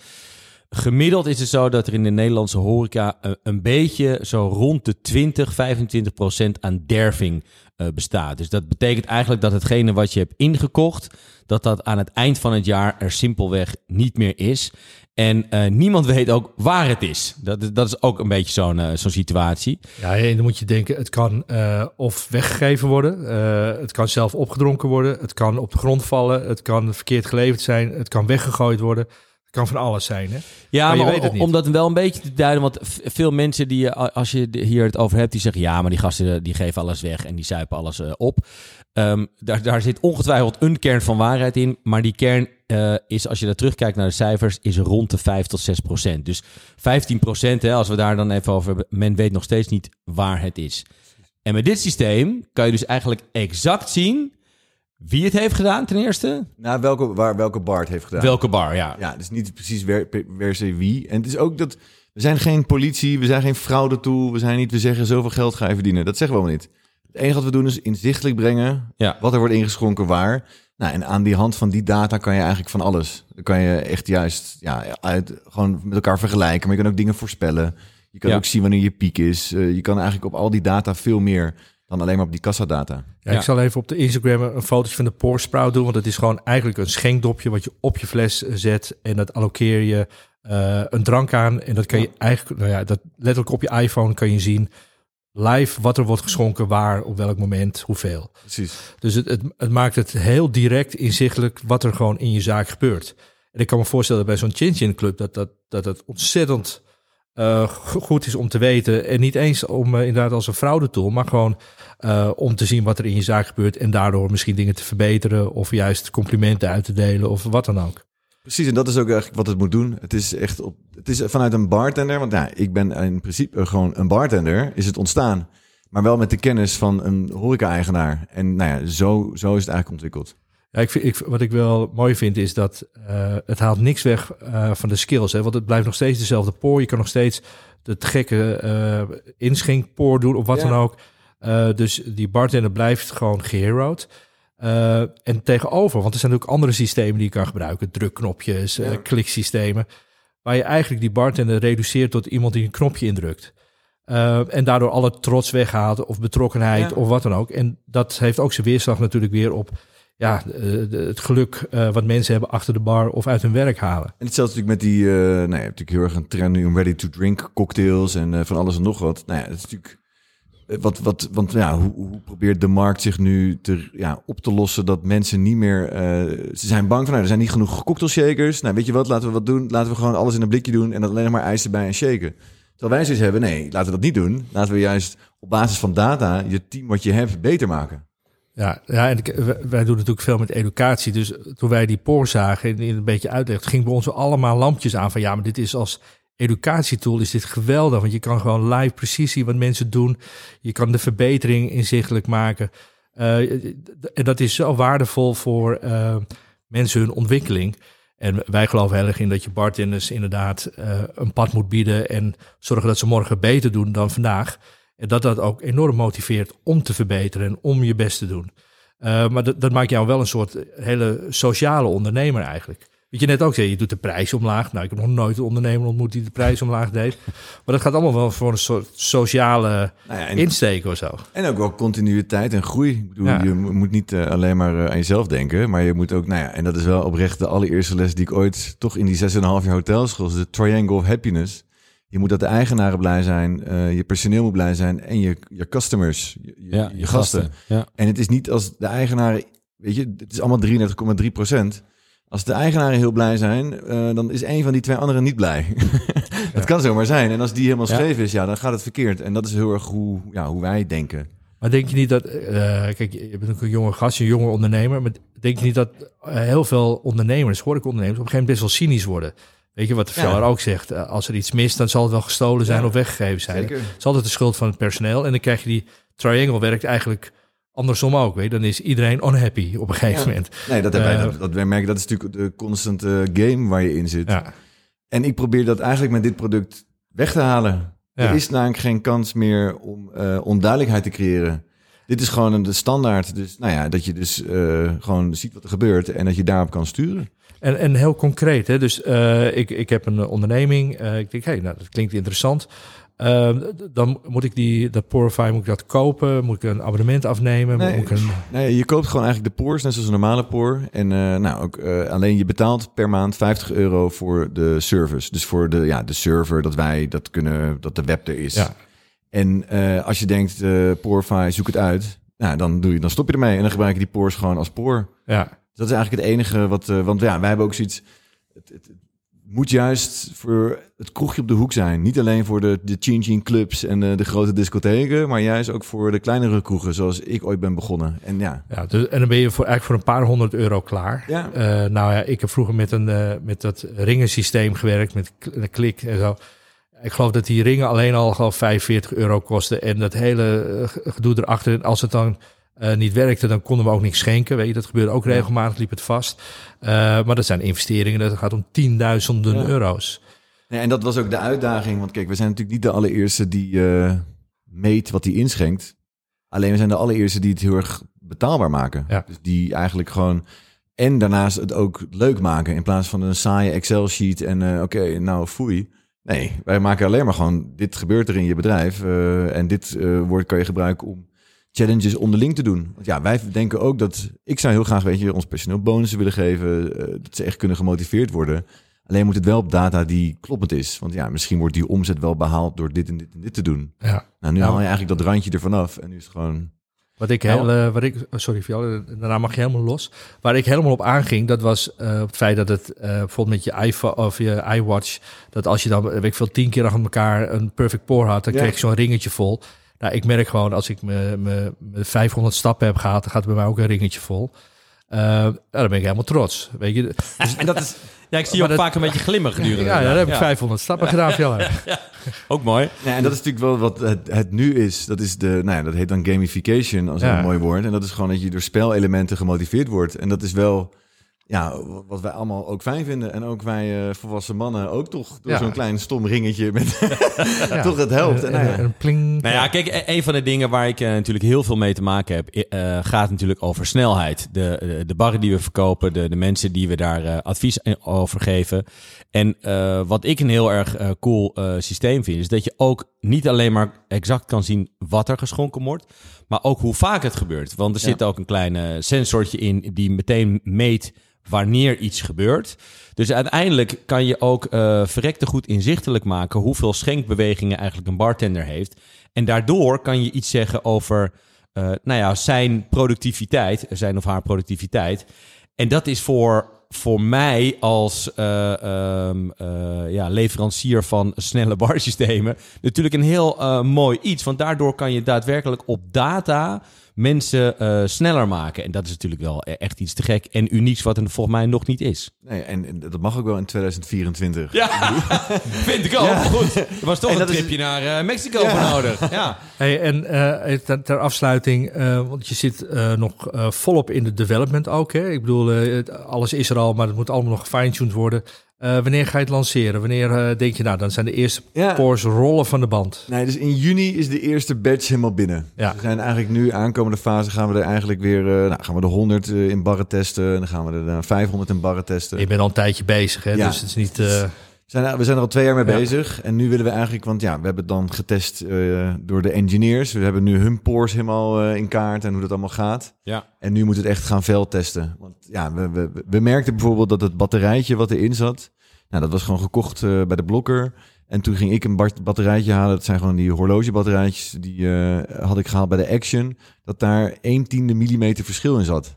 Speaker 3: gemiddeld is het zo dat er in de Nederlandse horeca een, een beetje zo rond de 20, 25 procent aan derving eh, bestaat. Dus dat betekent eigenlijk dat hetgene wat je hebt ingekocht, dat dat aan het eind van het jaar er simpelweg niet meer is. En eh, niemand weet ook waar het is. Dat, dat is ook een beetje zo'n eh, situatie.
Speaker 2: Ja, en dan moet je denken, het kan eh, of weggegeven worden, eh, het kan zelf opgedronken worden, het kan op de grond vallen, het kan verkeerd geleverd zijn, het kan weggegooid worden. Kan van alles zijn. Hè?
Speaker 3: Ja,
Speaker 2: Maar weet het niet.
Speaker 3: om dat wel een beetje te duiden, want veel mensen die, je- als je hier het over hebt, die zeggen ja, maar die gasten die geven alles weg en die zuipen alles eh, op. Ehm, daar, daar zit ongetwijfeld een kern van waarheid in, maar die kern eh, is, als je daar terugkijkt naar de cijfers, is rond de 5 tot 6 procent. Dus 15 procent, hè, als we daar dan even over hebben, men weet nog steeds niet waar het is. En met dit systeem kan je dus eigenlijk exact zien wie het heeft gedaan ten eerste,
Speaker 4: Nou, welke, waar, welke bar het heeft gedaan.
Speaker 3: welke bar, ja.
Speaker 4: Ja, dus niet precies wer- per se wie. En het is ook dat... We zijn geen politie, we zijn geen fraude tool. We zijn niet, we zeggen zoveel geld ga je verdienen. Dat zeggen we allemaal niet. Het enige wat we doen is inzichtelijk brengen
Speaker 3: Ja.
Speaker 4: wat er wordt ingeschonken waar. Nou, en aan die hand van die data kan je eigenlijk van alles. Dan kan je echt juist ja, uit, gewoon met elkaar vergelijken. Maar je kan ook dingen voorspellen. Je kan
Speaker 3: Ja.
Speaker 4: ook zien wanneer je piek is. Eh, je kan eigenlijk op al die data veel meer dan alleen maar op die kassadata.
Speaker 2: Ja,
Speaker 3: Ja.
Speaker 2: Ik zal even op de Instagram een fotootje van de Pour Sprout doen, want het is gewoon eigenlijk een schenkdopje wat je op je fles zet en dat allokeer je eh, een drank aan en dat kan je eigenlijk, nou ja, dat letterlijk op je iPhone kan je zien live wat er wordt geschonken, waar, op welk moment, hoeveel.
Speaker 4: Precies.
Speaker 2: Dus het, het, het maakt het heel direct inzichtelijk wat er gewoon in je zaak gebeurt. En ik kan me voorstellen bij zo'n Chin Chin Club dat, dat, dat het ontzettend eh, go- goed is om te weten. En niet eens om eh, inderdaad als een fraudetool, maar gewoon eh, om te zien wat er in je zaak gebeurt. En daardoor misschien dingen te verbeteren of juist complimenten uit te delen of wat dan ook.
Speaker 4: Precies, en dat is ook eigenlijk wat het moet doen. Het is echt op, het is vanuit een bartender, want ja, ik ben in principe gewoon een bartender, is het ontstaan. Maar wel met de kennis van een horeca-eigenaar. En nou ja, zo, zo is het eigenlijk ontwikkeld.
Speaker 2: Ja, ik vind, ik, wat ik wel mooi vind is dat eh, het haalt niks weg eh, van de skills. Hè? Want het blijft nog steeds dezelfde poor. Je kan nog steeds de te gekke eh inschenkpoor doen of wat
Speaker 4: Ja.
Speaker 2: dan ook. Dus die bartender blijft gewoon geheroed. Eh, en tegenover, want er zijn ook andere systemen die je kan gebruiken. Drukknopjes,
Speaker 4: Ja.
Speaker 2: kliksystemen. Waar je eigenlijk die bartender reduceert tot iemand die een knopje indrukt. En daardoor alle trots weghaalt of betrokkenheid
Speaker 4: Ja.
Speaker 2: of wat dan ook. En dat heeft ook zijn weerslag natuurlijk weer op ja, eh, het geluk eh, wat mensen hebben achter de bar of uit hun werk halen.
Speaker 4: En hetzelfde natuurlijk met die, eh nou, hebt natuurlijk heel erg een trend nu om ready-to-drink cocktails en van alles en nog wat. Nou ja, dat is natuurlijk wat, wat, want ja, hoe, hoe probeert de markt zich nu te, ja, op te lossen dat mensen niet meer, ze zijn bang van, nou, er zijn niet genoeg cocktailshakers. Nou, weet je wat, laten we wat doen? Laten we gewoon alles in een blikje doen en dan alleen maar ijs erbij en shaken. Terwijl wij zoiets hebben, nee, laten we dat niet doen. Laten we juist op basis van data je team wat je hebt beter maken.
Speaker 2: Ja, ja en wij- doen natuurlijk veel met educatie. Dus toen wij die poor zagen en een beetje uitlegden, ging bij ons allemaal lampjes aan van ja, maar dit is als educatietool is dit geweldig. Want je kan gewoon live precies zien wat mensen doen. Je kan de verbetering inzichtelijk maken. Eh, en dat is zo waardevol voor eh, mensen hun ontwikkeling. En wij geloven heel erg in dat je bartenders inderdaad eh, een pad moet bieden en zorgen dat ze morgen beter doen dan vandaag. En dat dat ook enorm motiveert om te verbeteren en om je best te doen. Eh, maar dat, dat maakt jou wel een soort hele sociale ondernemer eigenlijk. Wat je net ook zei, je doet de prijs omlaag. Nou, ik heb nog nooit een ondernemer ontmoet die de prijs omlaag deed. Maar dat gaat allemaal wel voor een soort sociale
Speaker 4: Nou ja, en,
Speaker 2: insteek of zo.
Speaker 4: en ook wel continuïteit en groei. Ik bedoel,
Speaker 2: Ja.
Speaker 4: je mo- moet niet eh, alleen maar eh, aan jezelf denken, maar je moet ook, nou ja, en dat is wel oprecht de allereerste les die ik ooit toch in die 6,5 jaar hotelschool, de triangle of happiness. Je moet dat de eigenaren blij zijn, eh, je personeel moet blij zijn en je, je customers, je,
Speaker 3: Ja,
Speaker 4: je gasten.
Speaker 3: Ja.
Speaker 4: En het is niet als de eigenaren, weet je, het is allemaal 33,3 procent. Als de eigenaren heel blij zijn, eh, dan is een van die twee anderen niet blij. Het kan zomaar zijn. En als die helemaal
Speaker 3: Ja.
Speaker 4: scheef is, ja, dan gaat het verkeerd. En dat is heel erg hoe, ja, hoe wij denken.
Speaker 2: Maar denk je niet dat, eh, kijk, je bent ook een jonge gast, een jonge ondernemer, maar denk je niet dat heel veel ondernemers, horecaondernemers, op een gegeven moment best wel cynisch worden? Weet je wat de
Speaker 4: Ja.
Speaker 2: Veller ook zegt? eh, als er iets mist, dan zal het wel gestolen zijn
Speaker 4: Ja.
Speaker 2: of weggegeven zijn.
Speaker 4: Zeker.
Speaker 2: Het is altijd de schuld van het personeel. En dan krijg je die triangle werkt eigenlijk andersom ook. Weet je? Dan is iedereen unhappy op een gegeven
Speaker 4: Ja.
Speaker 2: moment.
Speaker 4: Nee, dat, hebben wij,
Speaker 2: Eh.
Speaker 4: dat, dat wij merken, dat is natuurlijk de constante game waar je in zit.
Speaker 2: Ja.
Speaker 4: En ik probeer dat eigenlijk met dit product weg te halen.
Speaker 2: Ja.
Speaker 4: Er is namelijk geen kans meer om eh, onduidelijkheid te creëren. Dit is gewoon een de standaard. Dus nou ja, dat je dus eh, gewoon ziet wat er gebeurt en dat je daarop kan sturen.
Speaker 2: En, en heel concreet, hè? dus eh, ik, ik heb een eh, onderneming. ik denk, hé, nou, dat klinkt interessant. Ehm, dan moet ik die, dat Porify, moet ik dat kopen? Moet ik een abonnement afnemen?
Speaker 4: Nee.
Speaker 2: Moet ik een,
Speaker 4: Nee, je koopt gewoon eigenlijk de poors, net zoals een normale poor. En nou, ook, alleen je betaalt per maand 50 euro voor de service. Dus voor de, ja, de server, dat wij dat kunnen, dat de web er is.
Speaker 2: Ja.
Speaker 4: En eh, als je denkt, Porify, zoek het uit. Nou, dan, doe je, dan stop je ermee en dan gebruik je die poors gewoon als poor.
Speaker 2: ja,
Speaker 4: dat is eigenlijk het enige wat... eh, want ja, wij hebben ook zoiets... Het, het, het moet juist voor het kroegje op de hoek zijn. Niet alleen voor de, de Chin clubs en de, de grote discotheken... maar juist ook voor de kleinere kroegen, zoals ik ooit ben begonnen. En ja,
Speaker 2: ja dus, en dan ben je voor, eigenlijk voor een paar honderd euro klaar.
Speaker 4: Ja.
Speaker 2: Nou ja, ik heb vroeger met, een, met dat ringensysteem gewerkt, met klik en zo. Ik geloof dat die ringen alleen al gewoon 45 euro kosten. En dat hele eh, gedoe erachter. En als het dan eh, niet werkte, dan konden we ook niks schenken. Weet je, dat gebeurde ook regelmatig, liep het vast. Eh, maar dat zijn investeringen, dat gaat om tienduizenden
Speaker 4: Ja.
Speaker 2: euro's.
Speaker 4: Nee, en dat was ook de uitdaging. Want kijk, we zijn natuurlijk niet de allereerste die eh, meet wat hij inschenkt. Alleen we zijn de allereerste die het heel erg betaalbaar maken.
Speaker 2: Ja.
Speaker 4: Dus die eigenlijk gewoon... En daarnaast het ook leuk maken. In plaats van een saaie Excel-sheet en eh, oké, nou foei. Nee, wij maken alleen maar gewoon... Dit gebeurt er in je bedrijf. eh, en dit eh, woord kan je gebruiken om challenges onderling te doen. Want ja, wij denken ook dat... Ik zou heel graag, weet je, ons personeel bonussen willen geven. eh, dat ze echt kunnen gemotiveerd worden. Alleen moet het wel op data die kloppend is. Want ja, misschien wordt die omzet wel behaald door dit en dit en dit te doen.
Speaker 2: Ja.
Speaker 4: Nou, nu
Speaker 2: Ja.
Speaker 4: haal je eigenlijk dat randje ervan af. En nu is het gewoon...
Speaker 2: Wat ik
Speaker 3: Nou.
Speaker 2: heel, eh, wat ik, oh, sorry voor jou, daarna mag je helemaal los. Waar ik helemaal op aanging, dat was eh, het feit dat het eh, bijvoorbeeld met je iPhone of je iWatch, dat als je dan, weet ik veel, tien keer achter elkaar een perfect pour had, dan
Speaker 4: Ja.
Speaker 2: kreeg je zo'n ringetje vol. Nou, ik merk gewoon als ik me, me, me 500 stappen heb gehad, dan gaat er bij mij ook een ringetje vol. Nou, dan ben ik helemaal trots. Weet je,
Speaker 3: En dat is... Ja, ik zie je ook
Speaker 2: dat-
Speaker 3: vaak een beetje glimmen gedurende.
Speaker 2: ja,
Speaker 3: dag.
Speaker 2: heb ik 500 stappen gedaan voor jou.
Speaker 3: Ook mooi.
Speaker 4: Ja, en dat is natuurlijk wel wat het, het nu is. Dat is de, nou ja, dat heet dan gamification als
Speaker 2: Ja.
Speaker 4: een mooi woord. En dat is gewoon dat je door spelelementen gemotiveerd wordt. En dat is wel, ja, wat wij allemaal ook fijn vinden. En ook wij eh, volwassen mannen ook toch door
Speaker 2: Ja.
Speaker 4: zo'n klein stom ringetje met,
Speaker 2: Ja.
Speaker 4: toch het helpt. En, nou ja.
Speaker 2: En, en een pling.
Speaker 3: Nou ja, kijk, e- een van de dingen waar ik eh, natuurlijk heel veel mee te maken heb, eh, gaat natuurlijk over snelheid. De, de, de barren die we verkopen, de, de mensen die we daar eh, advies over geven. En eh, wat ik een heel erg eh, cool eh, systeem vind, is dat je ook niet alleen maar exact kan zien wat er geschonken wordt, maar ook hoe vaak het gebeurt. Want er
Speaker 4: Ja.
Speaker 3: zit ook een klein eh, sensortje in die meteen meet wanneer iets gebeurt. Dus uiteindelijk kan je ook eh verrekte goed inzichtelijk maken hoeveel schenkbewegingen eigenlijk een bartender heeft. En daardoor kan je iets zeggen over eh, nou ja, zijn productiviteit, zijn of haar productiviteit. En dat is voor, voor mij als eh, ehm, eh, ja, leverancier van snelle barsystemen natuurlijk een heel eh, mooi iets. Want daardoor kan je daadwerkelijk op data mensen eh, sneller maken. En dat is natuurlijk wel e- echt iets te gek en unieks wat er volgens mij nog niet is.
Speaker 4: Nee, en, en dat mag ook wel in 2024.
Speaker 3: Ja, vind ik ook.
Speaker 4: Ja.
Speaker 3: Goed, er was toch
Speaker 4: En
Speaker 3: een
Speaker 4: is-
Speaker 3: tripje naar eh, Mexico
Speaker 4: Ja.
Speaker 3: voor nodig. Ja.
Speaker 2: Hey, en eh, ter, ter afsluiting, eh, want je zit eh, nog volop in de development ook. Hè? Ik bedoel, eh, alles is er al, maar het moet allemaal nog gefine-tuned worden. Eh, wanneer ga je het lanceren? Wanneer eh, denk je, nou, dan zijn de eerste
Speaker 4: Ja.
Speaker 2: rollen van de band.
Speaker 4: Nee, dus in juni is de eerste batch helemaal binnen.
Speaker 2: Ja.
Speaker 4: We zijn eigenlijk nu, aankomende fase, gaan we er eigenlijk weer, eh, nou, gaan we de 100 eh, in barren testen. En dan gaan we er eh, 500 in barren testen.
Speaker 2: Je bent al een tijdje bezig, hè?
Speaker 4: Ja.
Speaker 2: dus het is niet...
Speaker 4: We zijn, er- we zijn er al twee jaar mee
Speaker 2: Ja.
Speaker 4: bezig. En nu willen we eigenlijk, want ja, we hebben het dan getest eh, door de engineers. We hebben nu hun poors helemaal eh, in kaart en hoe dat allemaal gaat.
Speaker 3: Ja.
Speaker 4: En nu moet het echt gaan veldtesten. Want ja, we, we, we merkten bijvoorbeeld dat het batterijtje wat erin zat, nou, dat was gewoon gekocht eh, bij de blokker. En toen ging ik een bat- batterijtje halen. Dat zijn gewoon die horlogebatterijtjes. Die had ik gehaald bij de Action. Dat daar 1 tiende millimeter verschil in zat.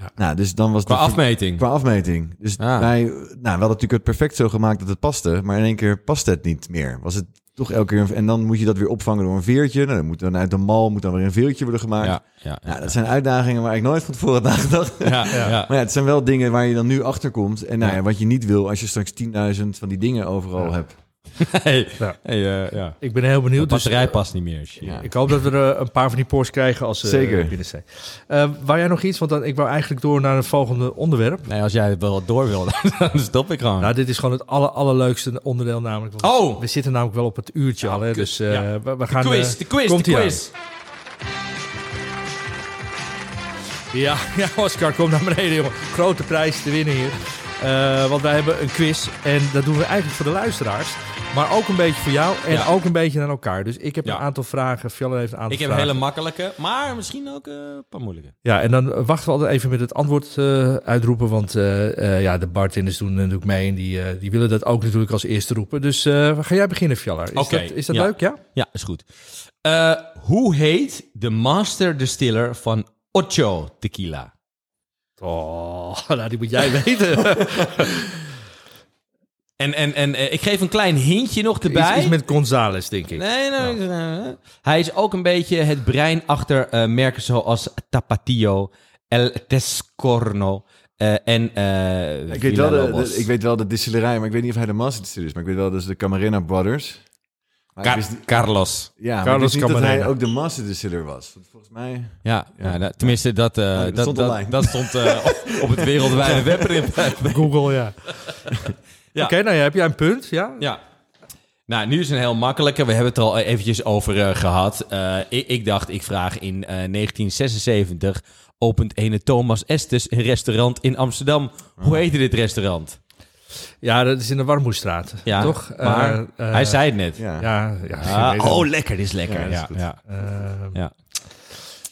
Speaker 2: Ja.
Speaker 4: Nou, dus dan was
Speaker 3: Qua
Speaker 4: de-
Speaker 3: afmeting.
Speaker 4: Qua afmeting. Dus
Speaker 3: Ah.
Speaker 4: wij, nou, we hadden natuurlijk het perfect zo gemaakt dat het paste. Maar in één keer paste het niet meer. Was het toch elke keer... En dan moet je dat weer opvangen door een veertje. Nou, dan moet dan uit de mal moet dan weer een veertje worden gemaakt.
Speaker 3: Ja, ja,
Speaker 4: Nou, dat zijn uitdagingen waar ik nooit van tevoren had nagedacht.
Speaker 3: ja, ja.
Speaker 4: Maar ja, het zijn wel dingen waar je dan nu achter komt. En nou
Speaker 3: Ja.
Speaker 4: ja, wat je niet wil als je straks 10.000 van die dingen overal
Speaker 2: Ja.
Speaker 4: hebt.
Speaker 3: Hey,
Speaker 2: Ja.
Speaker 3: hey, eh, ja.
Speaker 2: ik ben heel
Speaker 3: De
Speaker 2: benieuwd. Dus,
Speaker 3: batterij
Speaker 2: eh,
Speaker 3: past niet meer.
Speaker 4: Ja.
Speaker 2: ik hoop dat we er eh, een paar van die pours krijgen als ze
Speaker 4: Zeker.
Speaker 2: binnen zijn. Eh, wou jij nog iets? Want dan, ik wou eigenlijk door naar het volgende onderwerp.
Speaker 3: Nee, als jij het wel door wil, dan stop ik gewoon.
Speaker 2: Nou, dit is gewoon het aller, allerleukste onderdeel namelijk. Want
Speaker 3: Oh!
Speaker 2: We zitten namelijk wel op het uurtje al, hè?
Speaker 3: kut.
Speaker 2: Dus eh,
Speaker 3: Ja.
Speaker 2: we, we
Speaker 3: de
Speaker 2: gaan...
Speaker 3: quiz, de quiz,
Speaker 2: komt
Speaker 3: de quiz.
Speaker 2: Ja, ja, Oscar, kom naar beneden, jongen. Grote prijs te winnen hier. Eh, want wij hebben een quiz en dat doen we eigenlijk voor de luisteraars. Maar ook een beetje voor jou en
Speaker 3: Ja.
Speaker 2: ook een beetje naar elkaar. Dus ik heb
Speaker 3: Ja.
Speaker 2: een aantal vragen. Fjalle heeft een aantal
Speaker 3: Ik heb
Speaker 2: vragen.
Speaker 3: hele makkelijke, maar misschien ook eh, een paar moeilijke.
Speaker 2: Ja, en dan wachten we altijd even met het antwoord eh, uitroepen. Want eh, ja, de bartenders doen natuurlijk mee en die, die willen dat ook natuurlijk als eerste roepen. Dus ga jij beginnen, Fjaller? Is dat, is dat
Speaker 3: ja.
Speaker 2: leuk, ja?
Speaker 3: Ja, is goed. Hoe heet de master distiller van Ocho Tequila?
Speaker 2: Oh, nou, die moet jij weten.
Speaker 3: En, en, en eh, ik geef een klein hintje nog erbij.
Speaker 2: Iets, iets met Gonzales, denk ik.
Speaker 3: Nee, nee, nee, nee, nee. Hij is ook een beetje het brein achter eh, merken zoals Tapatio, El Tescorno eh, en eh
Speaker 4: Ik weet, wel de, ik weet wel de distillerij, maar ik weet niet of hij de master distiller is. Maar ik weet wel dat is de Camarena Brothers. Maar ik
Speaker 3: Ca-
Speaker 4: wist niet-
Speaker 3: Carlos.
Speaker 4: ja, maar ik
Speaker 2: Carlos
Speaker 4: wist niet dat
Speaker 2: Camarena.
Speaker 4: hij ook de master distiller was. Want volgens mij...
Speaker 3: Ja, ja. nou, tenminste, dat, eh,
Speaker 4: dat
Speaker 3: dat,
Speaker 4: stond
Speaker 3: dat,
Speaker 4: online.
Speaker 3: dat stond eh, op, op het wereldwijde web.
Speaker 2: Google, ja. Oké, nou ja, heb jij een punt? Ja?
Speaker 3: Ja. Nou, nu is een heel makkelijke. We hebben het er al eventjes over eh, gehad. Eh, ik, ik dacht, ik vraag in eh, 1976 opent ene Thomas Estes een restaurant in Amsterdam. Hoe heette dit restaurant?
Speaker 2: Ja, dat is in de Warmoestraat,
Speaker 3: Ja,
Speaker 2: toch?
Speaker 3: maar
Speaker 2: Eh, eh,
Speaker 3: hij zei het net.
Speaker 4: Ja.
Speaker 2: Ja, ja,
Speaker 3: Ah, oh, lekker, dit is lekker.
Speaker 4: Ja,
Speaker 3: Ja.
Speaker 2: Eh,
Speaker 3: ja.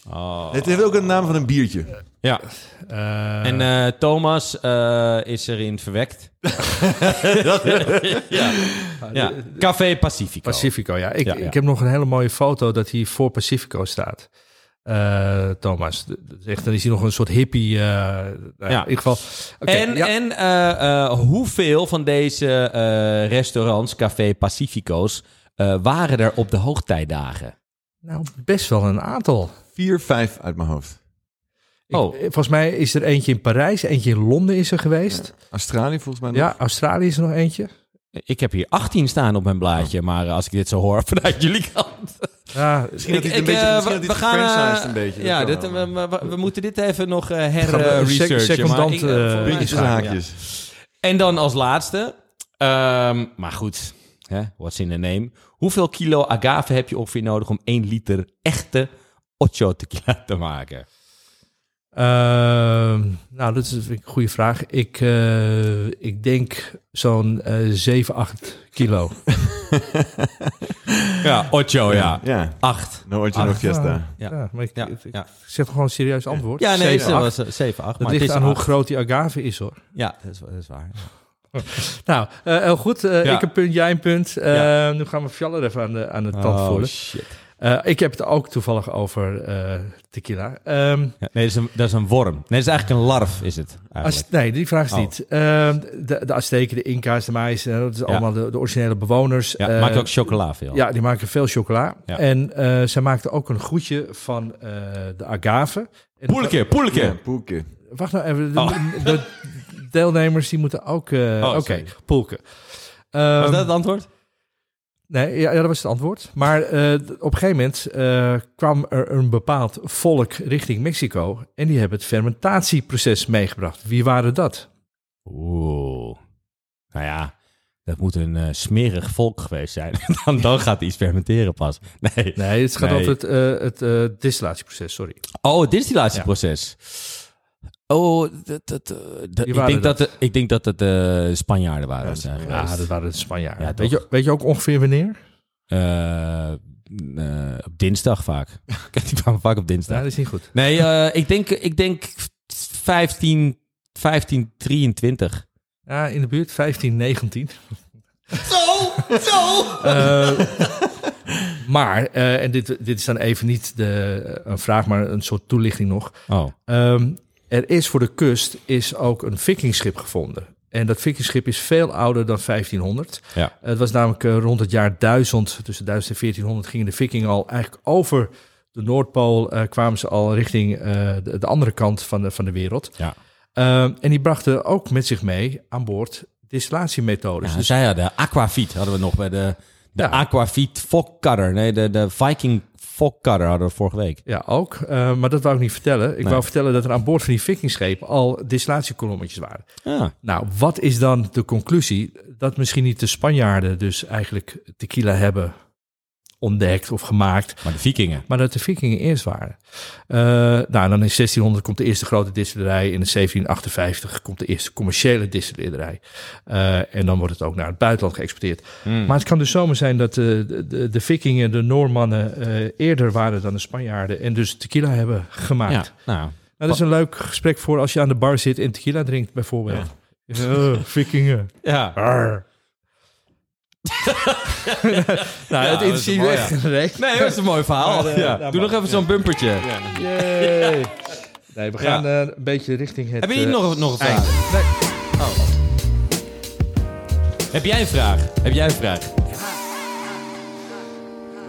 Speaker 3: Oh.
Speaker 4: Het heeft ook een naam van een biertje.
Speaker 3: ja.
Speaker 2: eh,
Speaker 3: En eh, Thomas eh, is erin verwekt. ja. ja. Café Pacifico.
Speaker 2: Pacifico, ja. Ik,
Speaker 3: Ja, ja.
Speaker 2: ik heb nog een hele mooie foto dat hij voor Pacifico staat. Eh, Thomas. Dat is echt, dan is hij nog een soort hippie. eh, nou ja. In ieder geval. Oké,
Speaker 3: en
Speaker 2: ja.
Speaker 3: en eh, eh, hoeveel van deze eh, restaurants, Café Pacifico's, eh, waren er op de hoogtijdagen?
Speaker 2: Nou, best wel een aantal.
Speaker 4: Vier, vijf uit mijn hoofd.
Speaker 3: Oh.
Speaker 2: eh, Volgens mij is er eentje in Parijs, eentje in Londen is er geweest.
Speaker 4: Australië volgens mij nog.
Speaker 2: Ja, Australië is er nog eentje.
Speaker 3: Ik heb hier 18 staan op mijn blaadje, maar als ik dit zo hoor vanuit jullie kant.
Speaker 2: Ja,
Speaker 4: Misschien dat
Speaker 3: Ik-
Speaker 4: het
Speaker 3: ik,
Speaker 4: een beetje,
Speaker 3: eh,
Speaker 4: misschien
Speaker 3: we-
Speaker 4: dat
Speaker 3: we gaan, eh,
Speaker 4: een beetje.
Speaker 3: Ja, dit, we, we- we moeten dit even nog eh
Speaker 2: we-
Speaker 3: her-researchen.
Speaker 2: sec- secondant, eh,
Speaker 4: Puntjes
Speaker 3: ja. En dan als laatste, ehm, maar goed, hè, what's in the name? Hoeveel kilo agave heb je ongeveer nodig om 1 liter echte ocho tequila te maken?
Speaker 2: Ehm, nou, dat is vind ik een goede vraag. Ik, eh, ik denk zo'n eh 7, 8 kilo.
Speaker 3: Ja, ocho, ja.
Speaker 4: Ja,
Speaker 3: Acht.
Speaker 4: no Ocho no
Speaker 2: Ah,
Speaker 4: Fiesta.
Speaker 3: Ja.
Speaker 2: Ja, maar ik,
Speaker 3: Ja,
Speaker 2: ik, ik
Speaker 3: ja.
Speaker 2: zeg toch gewoon een serieus antwoord?
Speaker 3: Ja, nee,
Speaker 2: Zeven,
Speaker 3: het
Speaker 2: acht.
Speaker 3: was 7, 8.
Speaker 2: Dat
Speaker 3: Maar
Speaker 2: ligt
Speaker 3: het is
Speaker 2: aan hoe groot die agave is, hoor.
Speaker 3: Ja, dat is, dat is waar.
Speaker 2: Nou, eh, heel goed. Eh,
Speaker 3: Ja.
Speaker 2: Ik een punt, jij een punt. Eh,
Speaker 3: Ja.
Speaker 2: Nu gaan we Fjaller even aan de, aan de tand
Speaker 3: Oh,
Speaker 2: voelen.
Speaker 3: shit.
Speaker 2: Eh, ik heb het ook toevallig over eh, tequila. Ehm,
Speaker 3: Ja, nee, dat is, een, dat is een worm. Nee, dat is eigenlijk een larf, is het
Speaker 2: Als, nee, die vraag is
Speaker 3: Oh.
Speaker 2: niet. Ehm, de, de Azteken, de Inca's, de Maya's, eh, dat is allemaal de, de originele bewoners.
Speaker 3: Ja, maakt ook chocola veel.
Speaker 2: Ja, die maken veel chocola.
Speaker 3: Ja.
Speaker 2: En eh zij maakten ook een goedje van eh, de agave.
Speaker 3: Poelke, poelke.
Speaker 4: Ja, poelke.
Speaker 2: Wacht nou even. De,
Speaker 3: Oh.
Speaker 2: de deelnemers die moeten ook... eh,
Speaker 3: Oh,
Speaker 2: Oké, poelke.
Speaker 3: Was
Speaker 2: Ehm,
Speaker 3: dat het antwoord?
Speaker 2: Nee, ja, ja, dat was het antwoord. Maar eh, op een gegeven moment eh, kwam er een bepaald volk richting Mexico. En die hebben het fermentatieproces meegebracht. Wie waren dat?
Speaker 3: Oeh. Nou ja, dat moet een eh, smerig volk geweest zijn. dan, dan gaat iets fermenteren pas. Nee.
Speaker 2: Nee, het gaat
Speaker 3: Nee.
Speaker 2: over het, het distillatieproces, sorry.
Speaker 3: Oh, het distillatieproces. Oh, dat, dat, eh, dat- ik, denk dat? ik denk dat het eh, Spanjaarden waren.
Speaker 4: Ja,
Speaker 3: zijn
Speaker 2: Ja, dat waren de Spanjaarden.
Speaker 3: Ja,
Speaker 2: weet, je, weet je ook ongeveer wanneer?
Speaker 3: Eh, eh, op dinsdag vaak. Die kwamen vaak op
Speaker 2: Ja,
Speaker 3: dinsdag.
Speaker 2: dat is niet goed.
Speaker 3: Nee, eh, ik, denk, ik denk 15, 15, 23.
Speaker 2: Ja, in de buurt, 15, 19.
Speaker 1: Zo, zo.
Speaker 2: Eh, maar, eh, en dit, dit is dan even niet de, een vraag, maar een soort toelichting nog.
Speaker 3: Oh.
Speaker 2: Ehm, er is voor de kust is ook een vikingschip gevonden. En dat vikingschip is veel ouder dan 1500.
Speaker 3: Ja.
Speaker 2: Het was namelijk eh, rond het jaar 1000, tussen 1000 en 1400, gingen de vikingen al eigenlijk over de Noordpool, eh, kwamen ze al richting eh, de, de andere kant van de, van de wereld.
Speaker 3: Ja.
Speaker 2: Ehm, en die brachten ook met zich mee aan boord distillatiemethodes.
Speaker 3: Ja,
Speaker 2: dus
Speaker 3: zij hadden Aquavit hadden we nog bij de, de
Speaker 2: Ja.
Speaker 3: Aquavit Fokcutter. Nee, de, de Viking Fokcutter hadden we vorige week.
Speaker 2: Ja, ook. Eh, maar dat wou ik niet vertellen. Ik
Speaker 3: Nee.
Speaker 2: wou vertellen dat er aan boord van die vikingschepen al distillatiekolommetjes waren.
Speaker 3: Ja.
Speaker 2: Nou, wat is dan de conclusie? Dat misschien niet de Spanjaarden dus eigenlijk tequila hebben ontdekt of gemaakt.
Speaker 3: Maar de vikingen.
Speaker 2: Maar dat de vikingen eerst waren. Eh, nou, dan in 1600 komt de eerste grote distillerij. In 1758 komt de eerste commerciële distillerij. Eh, en dan wordt het ook naar het buitenland geëxporteerd.
Speaker 3: Hmm.
Speaker 2: Maar het kan dus zomaar zijn dat de, de, de, de vikingen, de Noormannen, eh, eerder waren dan de Spanjaarden. En dus tequila hebben gemaakt.
Speaker 3: Ja, nou,
Speaker 2: Nou, dat is een leuk gesprek voor als je aan de bar zit en tequila drinkt, bijvoorbeeld. Eh, vikingen.
Speaker 3: ja.
Speaker 2: Arr. nou, het interesseert me echt.
Speaker 3: Nee, dat is een mooi verhaal.
Speaker 2: Maar, eh,
Speaker 3: ja.
Speaker 2: nou,
Speaker 3: Doe nog even zo'n bumpertje.
Speaker 2: Yay. Nee, we gaan eh, een beetje richting het...
Speaker 3: Heb je hier
Speaker 2: eh,
Speaker 3: nog, nog een
Speaker 2: eind.
Speaker 3: vraag?
Speaker 2: Nee.
Speaker 3: Heb jij een vraag? Heb jij een vraag?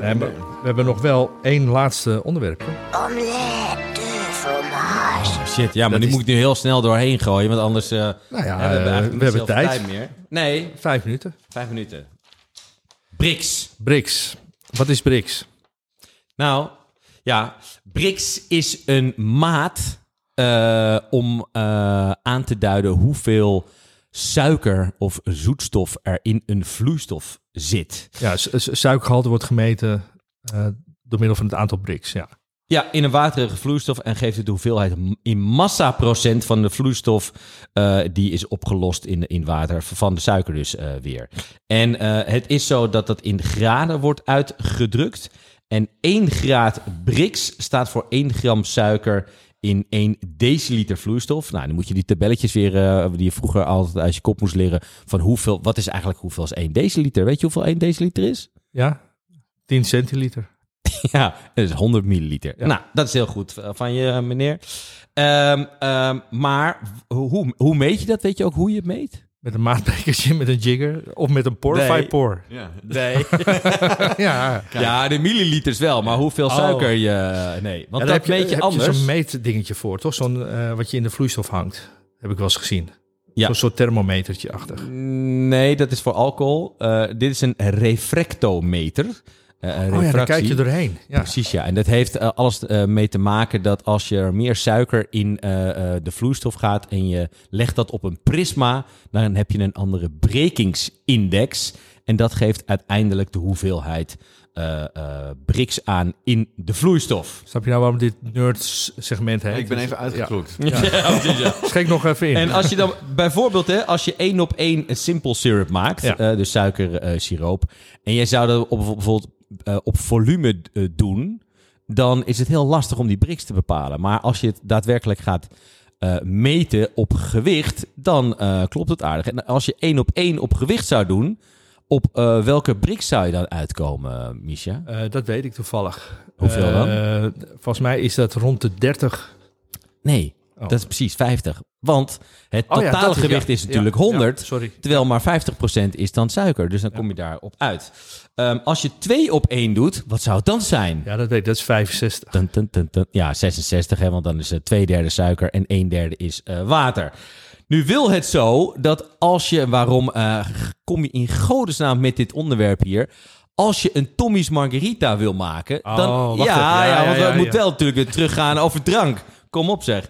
Speaker 2: Nee, maar we hebben nog wel één laatste onderwerp.
Speaker 5: Omelette fromage.
Speaker 3: Oh, shit, ja, maar
Speaker 2: Dat
Speaker 3: die
Speaker 2: is-
Speaker 3: moet ik nu heel snel doorheen gooien, want anders uh,
Speaker 2: Nou ja,
Speaker 3: hebben we,
Speaker 2: eh,
Speaker 3: eigenlijk
Speaker 2: we
Speaker 3: niet
Speaker 2: hebben
Speaker 3: zoveel
Speaker 2: tijd.
Speaker 3: meer. Nee,
Speaker 2: Vijf minuten.
Speaker 3: vijf minuten. BRICS.
Speaker 2: BRICS. Wat is BRICS?
Speaker 3: Nou, ja, BRICS is een maat eh, om eh, aan te duiden hoeveel suiker of zoetstof er in een vloeistof zit.
Speaker 2: Ja, su- su- suikergehalte wordt gemeten eh, door middel van het aantal BRICS. Ja.
Speaker 3: Ja, in een waterige vloeistof en geeft het de hoeveelheid in massaprocent van de vloeistof eh, die is opgelost in, in water van de suiker dus eh, weer. En eh, het is zo dat dat in graden wordt uitgedrukt. En 1 graad BRICS staat voor 1 gram suiker in 1 deciliter vloeistof. Nou, dan moet je die tabelletjes weer, die je vroeger altijd uit je kop moest leren, van hoeveel, wat is eigenlijk hoeveel is 1 deciliter? Weet je hoeveel 1 deciliter is?
Speaker 2: ja? 10 centiliter.
Speaker 3: Ja, dat is 100 milliliter. Nou, dat is heel goed eh, van je, meneer. Ehm, ehm, maar hoe, hoe meet je dat? Weet je ook hoe je het meet?
Speaker 2: Met een maatbekertje, met een jigger of met een porify
Speaker 3: Nee.
Speaker 2: pour.
Speaker 4: Ja.
Speaker 3: Nee.
Speaker 2: ja.
Speaker 3: ja, de milliliters wel, maar hoeveel
Speaker 2: Oh.
Speaker 3: suiker je... Nee, want
Speaker 2: Ja,
Speaker 3: dat
Speaker 2: daar
Speaker 3: meet je
Speaker 2: heb
Speaker 3: anders.
Speaker 2: zo'n meetdingetje voor, toch? Zo'n eh, wat je in de vloeistof hangt. Heb ik wel eens gezien.
Speaker 3: Ja.
Speaker 2: Zo'n soort thermometertje achter.
Speaker 3: Nee, dat is voor alcohol. Eh, dit is een refractometer. Eh, een
Speaker 2: Oh ja, daar kijk je doorheen. Ja.
Speaker 3: Precies, ja. En dat heeft eh, alles eh, mee te maken dat als je er meer suiker in eh, eh, de vloeistof gaat en je legt dat op een prisma, dan heb je een andere brekingsindex. En dat geeft uiteindelijk de hoeveelheid eh eh BRICS aan in de vloeistof.
Speaker 2: Snap je nou waarom dit nerds-segment heet?
Speaker 4: Ik ben even uitgeklokt.
Speaker 3: Ja, ja.
Speaker 2: Schenk nog even in.
Speaker 3: En als je dan bijvoorbeeld, hè, als je één op één een simple syrup maakt,
Speaker 2: Ja.
Speaker 3: eh, dus suikersiroop, en jij zou dat op, bijvoorbeeld eh, op volume eh, doen, dan is het heel lastig om die BRICS te bepalen. Maar als je het daadwerkelijk gaat eh, meten op gewicht, dan klopt het aardig. En als je één op één op gewicht zou doen, op welke BRICS zou je dan uitkomen, Misha?
Speaker 2: Dat weet ik toevallig.
Speaker 3: Hoeveel dan?
Speaker 2: Volgens mij is dat rond de 30.
Speaker 3: Nee,
Speaker 2: Oh.
Speaker 3: dat is precies 50. Want het
Speaker 2: Oh ja, dat
Speaker 3: totaalgewicht
Speaker 2: ja.
Speaker 3: is natuurlijk
Speaker 2: Ja,
Speaker 3: 100.
Speaker 2: ja, sorry.
Speaker 3: Terwijl maar 50% is dan suiker. Dus dan kom je daarop uit. Ehm, als je 2 op 1 doet, wat zou het dan zijn?
Speaker 2: Ja, dat weet ik. Dat is 65.
Speaker 3: Dun, dun, dun, dun. Ja, 66, hè, want dan is het 2 derde suiker en 1 derde is eh, water. Nu wil het zo dat als je, waarom eh, kom je in godesnaam met dit onderwerp hier? Als je een Tommy's Margarita wil maken, dan...
Speaker 2: Oh,
Speaker 3: ja.
Speaker 2: Ja,
Speaker 3: ja,
Speaker 2: ja,
Speaker 3: want we moeten wel natuurlijk weer teruggaan over drank. Kom op zeg.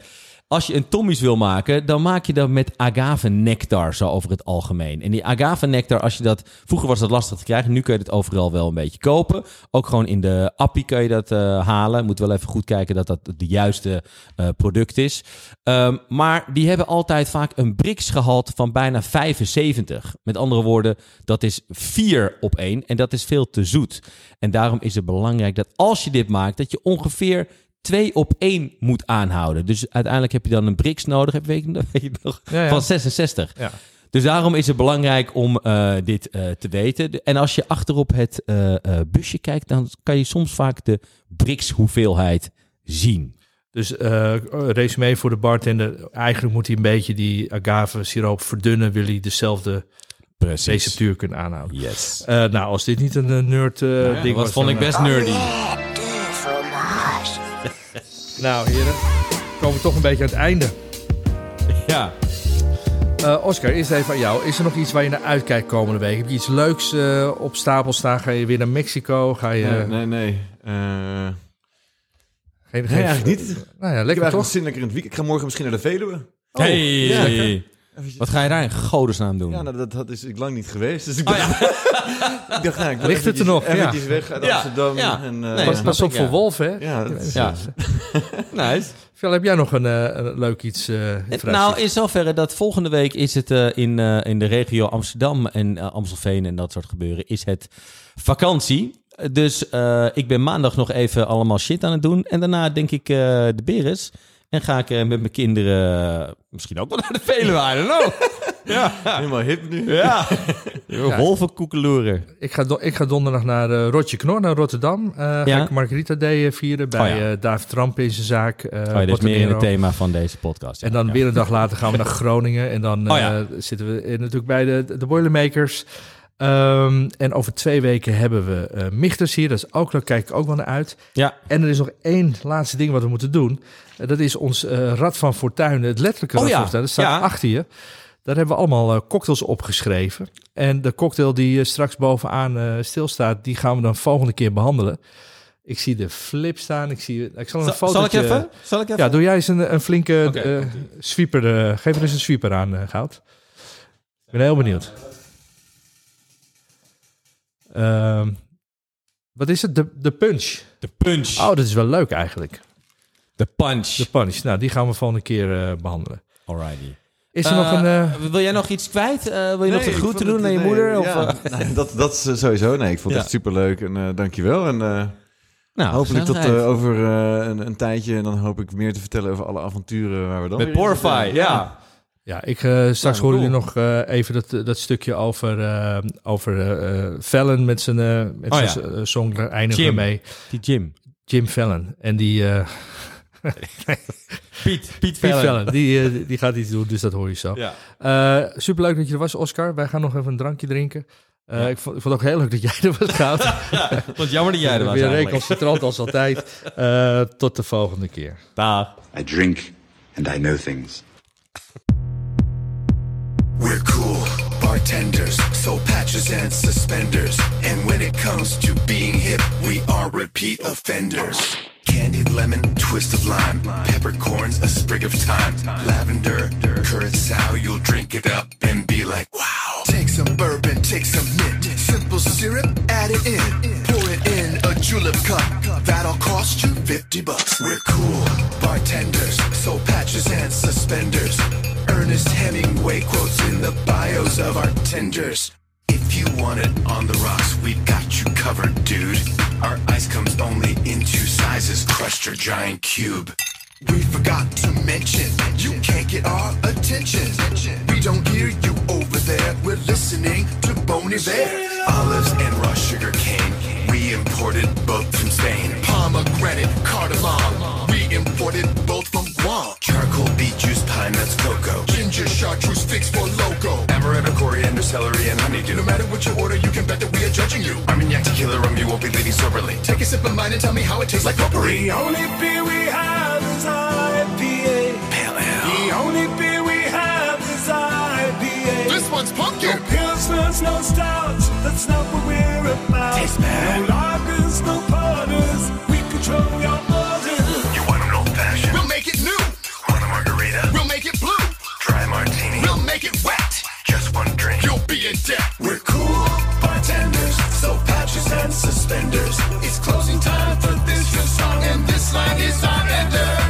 Speaker 3: Als je een Tommy's wil maken, dan maak je dat met agave nectar, zo over het algemeen. En die agave nectar, als je dat... Vroeger was dat lastig te krijgen, nu kun je het overal wel een beetje kopen. Ook gewoon in de appie kun je dat eh, halen. Moet wel even goed kijken dat dat de juiste eh, product is. Ehm, maar die hebben altijd vaak een BRICS-gehalte van bijna 75. Met andere woorden, dat is 4 op 1 en dat is veel te zoet. En daarom is het belangrijk dat als je dit maakt, dat je ongeveer 2 op 1 moet aanhouden. Dus uiteindelijk heb je dan een BRICS nodig, heb je, weet je nog,
Speaker 2: Ja, ja.
Speaker 3: van 66.
Speaker 2: Ja.
Speaker 3: Dus daarom is het belangrijk om eh, dit eh, te weten. En als je achterop het eh, busje kijkt, dan kan je soms vaak de BRICS-hoeveelheid zien.
Speaker 2: Dus resume voor de bartender. Eigenlijk moet hij een beetje die agave siroop verdunnen. Wil hij dezelfde
Speaker 3: Precies.
Speaker 2: receptuur kunnen aanhouden.
Speaker 3: Yes.
Speaker 2: Nou, als dit niet een nerd ding
Speaker 3: Wat
Speaker 2: was,
Speaker 3: vond
Speaker 2: dan,
Speaker 3: ik best nerdy.
Speaker 2: Nou, heren. Komen we toch een beetje aan het einde.
Speaker 3: Ja.
Speaker 2: Eh, Oscar, eerst even aan jou. Is er nog iets waar je naar uitkijkt komende week? Heb je iets leuks eh, op stapel staan? Ga je weer naar Mexico? Ga je...
Speaker 4: Nee, nee, nee. Eh,
Speaker 2: geen,
Speaker 4: nee, eigenlijk niet.
Speaker 2: Nou ja,
Speaker 4: Ik heb
Speaker 2: lekker toch?
Speaker 4: zin lekker in het weekend. Ik ga morgen misschien naar de Veluwe.
Speaker 3: hey.
Speaker 2: lekker.
Speaker 3: Wat ga je daar in godesnaam doen?
Speaker 4: Ja, nou, dat, dat is ik lang niet geweest. Dus ik dacht, ik dacht nou, ik
Speaker 2: Ligt het er
Speaker 4: eventjes-
Speaker 2: nog? Ja.
Speaker 4: Eventjes weg uit
Speaker 3: Ja,
Speaker 4: Amsterdam.
Speaker 3: ja.
Speaker 4: En, eh,
Speaker 3: Nee,
Speaker 2: Pas, op voor
Speaker 3: ja.
Speaker 2: Wolf, hè?
Speaker 4: ja, dat is-
Speaker 3: Ja. nice.
Speaker 2: Phil, heb jij nog een, eh, een leuk iets eh in het
Speaker 3: Nou, in zoverre dat volgende week is het eh, in, eh, in de regio Amsterdam en Amstelveen en dat soort gebeuren, is het vakantie. Dus eh, ik ben maandag nog even allemaal shit aan het doen. En daarna denk ik eh, de Beres. En ga ik eh, met mijn kinderen misschien ook wel naar de Veluwe, I don't know. ja,
Speaker 4: helemaal hip nu.
Speaker 3: ja. Wolvenkoekeloeren.
Speaker 2: Ik ga, do- ik ga donderdag naar eh Rotje Knor, naar Rotterdam. Eh Ga
Speaker 3: Ja.
Speaker 2: ik Margarita Day vieren bij
Speaker 3: Oh ja.
Speaker 2: eh, David Tramp in zijn zaak. eh
Speaker 3: Oh, ja, dit is meer in het thema van deze podcast. ja.
Speaker 2: En dan
Speaker 3: Ja.
Speaker 2: weer een dag later gaan we naar Groningen. En dan
Speaker 3: Oh ja.
Speaker 2: eh, zitten we in- natuurlijk bij de, de Boilermakers. Ehm, en over twee weken hebben we eh Michters hier. Dat is ook, daar kijk ik ook wel naar uit.
Speaker 3: Ja,
Speaker 2: En er is nog één laatste ding wat we moeten doen. Eh, dat is ons eh, Rad van Fortuin, het letterlijke
Speaker 3: Oh
Speaker 2: Rad
Speaker 3: ja,
Speaker 2: van Fortuin. Dat staat
Speaker 3: ja.
Speaker 2: achter je. Daar hebben we allemaal cocktails opgeschreven. En de cocktail die straks bovenaan stilstaat, die gaan we dan volgende keer behandelen. Ik zie de flip staan. Ik, zie, ik zal een
Speaker 3: zal,
Speaker 2: foto.
Speaker 3: zal ik even? Zal ik even?
Speaker 2: Ja, doe jij eens een, een flinke sweeper. geef er eens een sweeper aan, Goud. Ik ben heel benieuwd. Ehm, wat is het? De, de punch.
Speaker 3: De punch.
Speaker 2: Oh, dat is wel leuk eigenlijk.
Speaker 3: De punch.
Speaker 2: De punch. Nou, die gaan we volgende keer eh, behandelen.
Speaker 3: Alrighty.
Speaker 2: Is er nog een... eh,
Speaker 3: wil jij nog iets kwijt? Eh, wil je nog de
Speaker 4: ik
Speaker 3: groeten doen
Speaker 4: het-
Speaker 3: naar je
Speaker 4: nee,
Speaker 3: moeder? Of,
Speaker 4: ja,
Speaker 3: eh?
Speaker 4: nee, dat, dat is eh, sowieso. Nee, ik vond het
Speaker 3: Ja.
Speaker 4: echt superleuk. En eh dankjewel. En eh,
Speaker 3: nou,
Speaker 4: hopelijk tot eh, over eh, een, een tijdje. En dan hoop ik meer te vertellen over alle avonturen waar we dan
Speaker 3: Met Porify,
Speaker 4: zitten.
Speaker 3: ja.
Speaker 2: Ja, ik eh, straks horen jullie nog eh, even dat, dat stukje over, eh over Fallon met zijn, eh met
Speaker 3: Oh,
Speaker 2: zijn
Speaker 3: ja.
Speaker 2: song. Daar eindigen we
Speaker 3: Jim.
Speaker 2: mee.
Speaker 3: Die Jim.
Speaker 2: Jim Fallon. En die... eh,
Speaker 3: Piet. Piet
Speaker 2: Piet
Speaker 3: Fallon.
Speaker 2: Fallon, die, die gaat iets doen, dus dat hoor je zo.
Speaker 3: Ja.
Speaker 2: Superleuk dat je er was, Oscar. Wij gaan nog even een drankje drinken. Eh, ik, vond, ik vond het ook heel leuk dat jij er was, Goud.
Speaker 3: Want jammer dat jij er was
Speaker 2: Weer recalcitrant als altijd. Eh, tot de volgende keer.
Speaker 3: Dag.
Speaker 6: I drink and I know things.
Speaker 1: We're cool bartenders, so patches and suspenders. And when it comes to being hip, we are repeat offenders. Candied lemon, twist of lime, peppercorns, a sprig of thyme, lavender, curacao. You'll drink it up and be like, wow. Take some bourbon, take some mint, simple syrup, add it in, pour it in a julep cup. That'll cost you 50 bucks. We're cool bartenders, so patches and suspenders. Ernest Hemingway quotes in the bios of our tenders. If you want it on the rocks, we've got you covered, dude. Our ice comes only in two sizes, crushed or giant cube. We forgot to mention, you can't get our attention. We don't hear you over there, we're listening to Boney Bear. Olives and raw sugar cane, we imported both from Spain. Pomegranate, cardamom, we imported both from Guam. Charcoal, beet juice, pine nuts, cocoa. Ginger, chartreuse, figs for loco celery and honey. No matter what you order, you can bet that we are judging you. Armagnac tequila rum, you won't be leaving soberly. Take a sip of mine and tell me how it tastes like potpourri.
Speaker 7: The only beer we have is IPA.
Speaker 1: Pale ale.
Speaker 7: The only beer we have is IPA.
Speaker 1: This one's pumpkin.
Speaker 7: No pilsners, no stouts. That's not what we're about.
Speaker 1: Tastes bad.
Speaker 7: No lagers, no porters. We control your borders. You
Speaker 1: want an old fashioned? We'll
Speaker 8: make it new.
Speaker 1: Want a margarita?
Speaker 8: We'll make it blue.
Speaker 1: Dry martini? We'll
Speaker 8: make it wet
Speaker 1: one you'll
Speaker 8: be in debt.
Speaker 1: We're cool bartenders, so patches and suspenders. It's closing time for this
Speaker 8: song, and this line is our ender.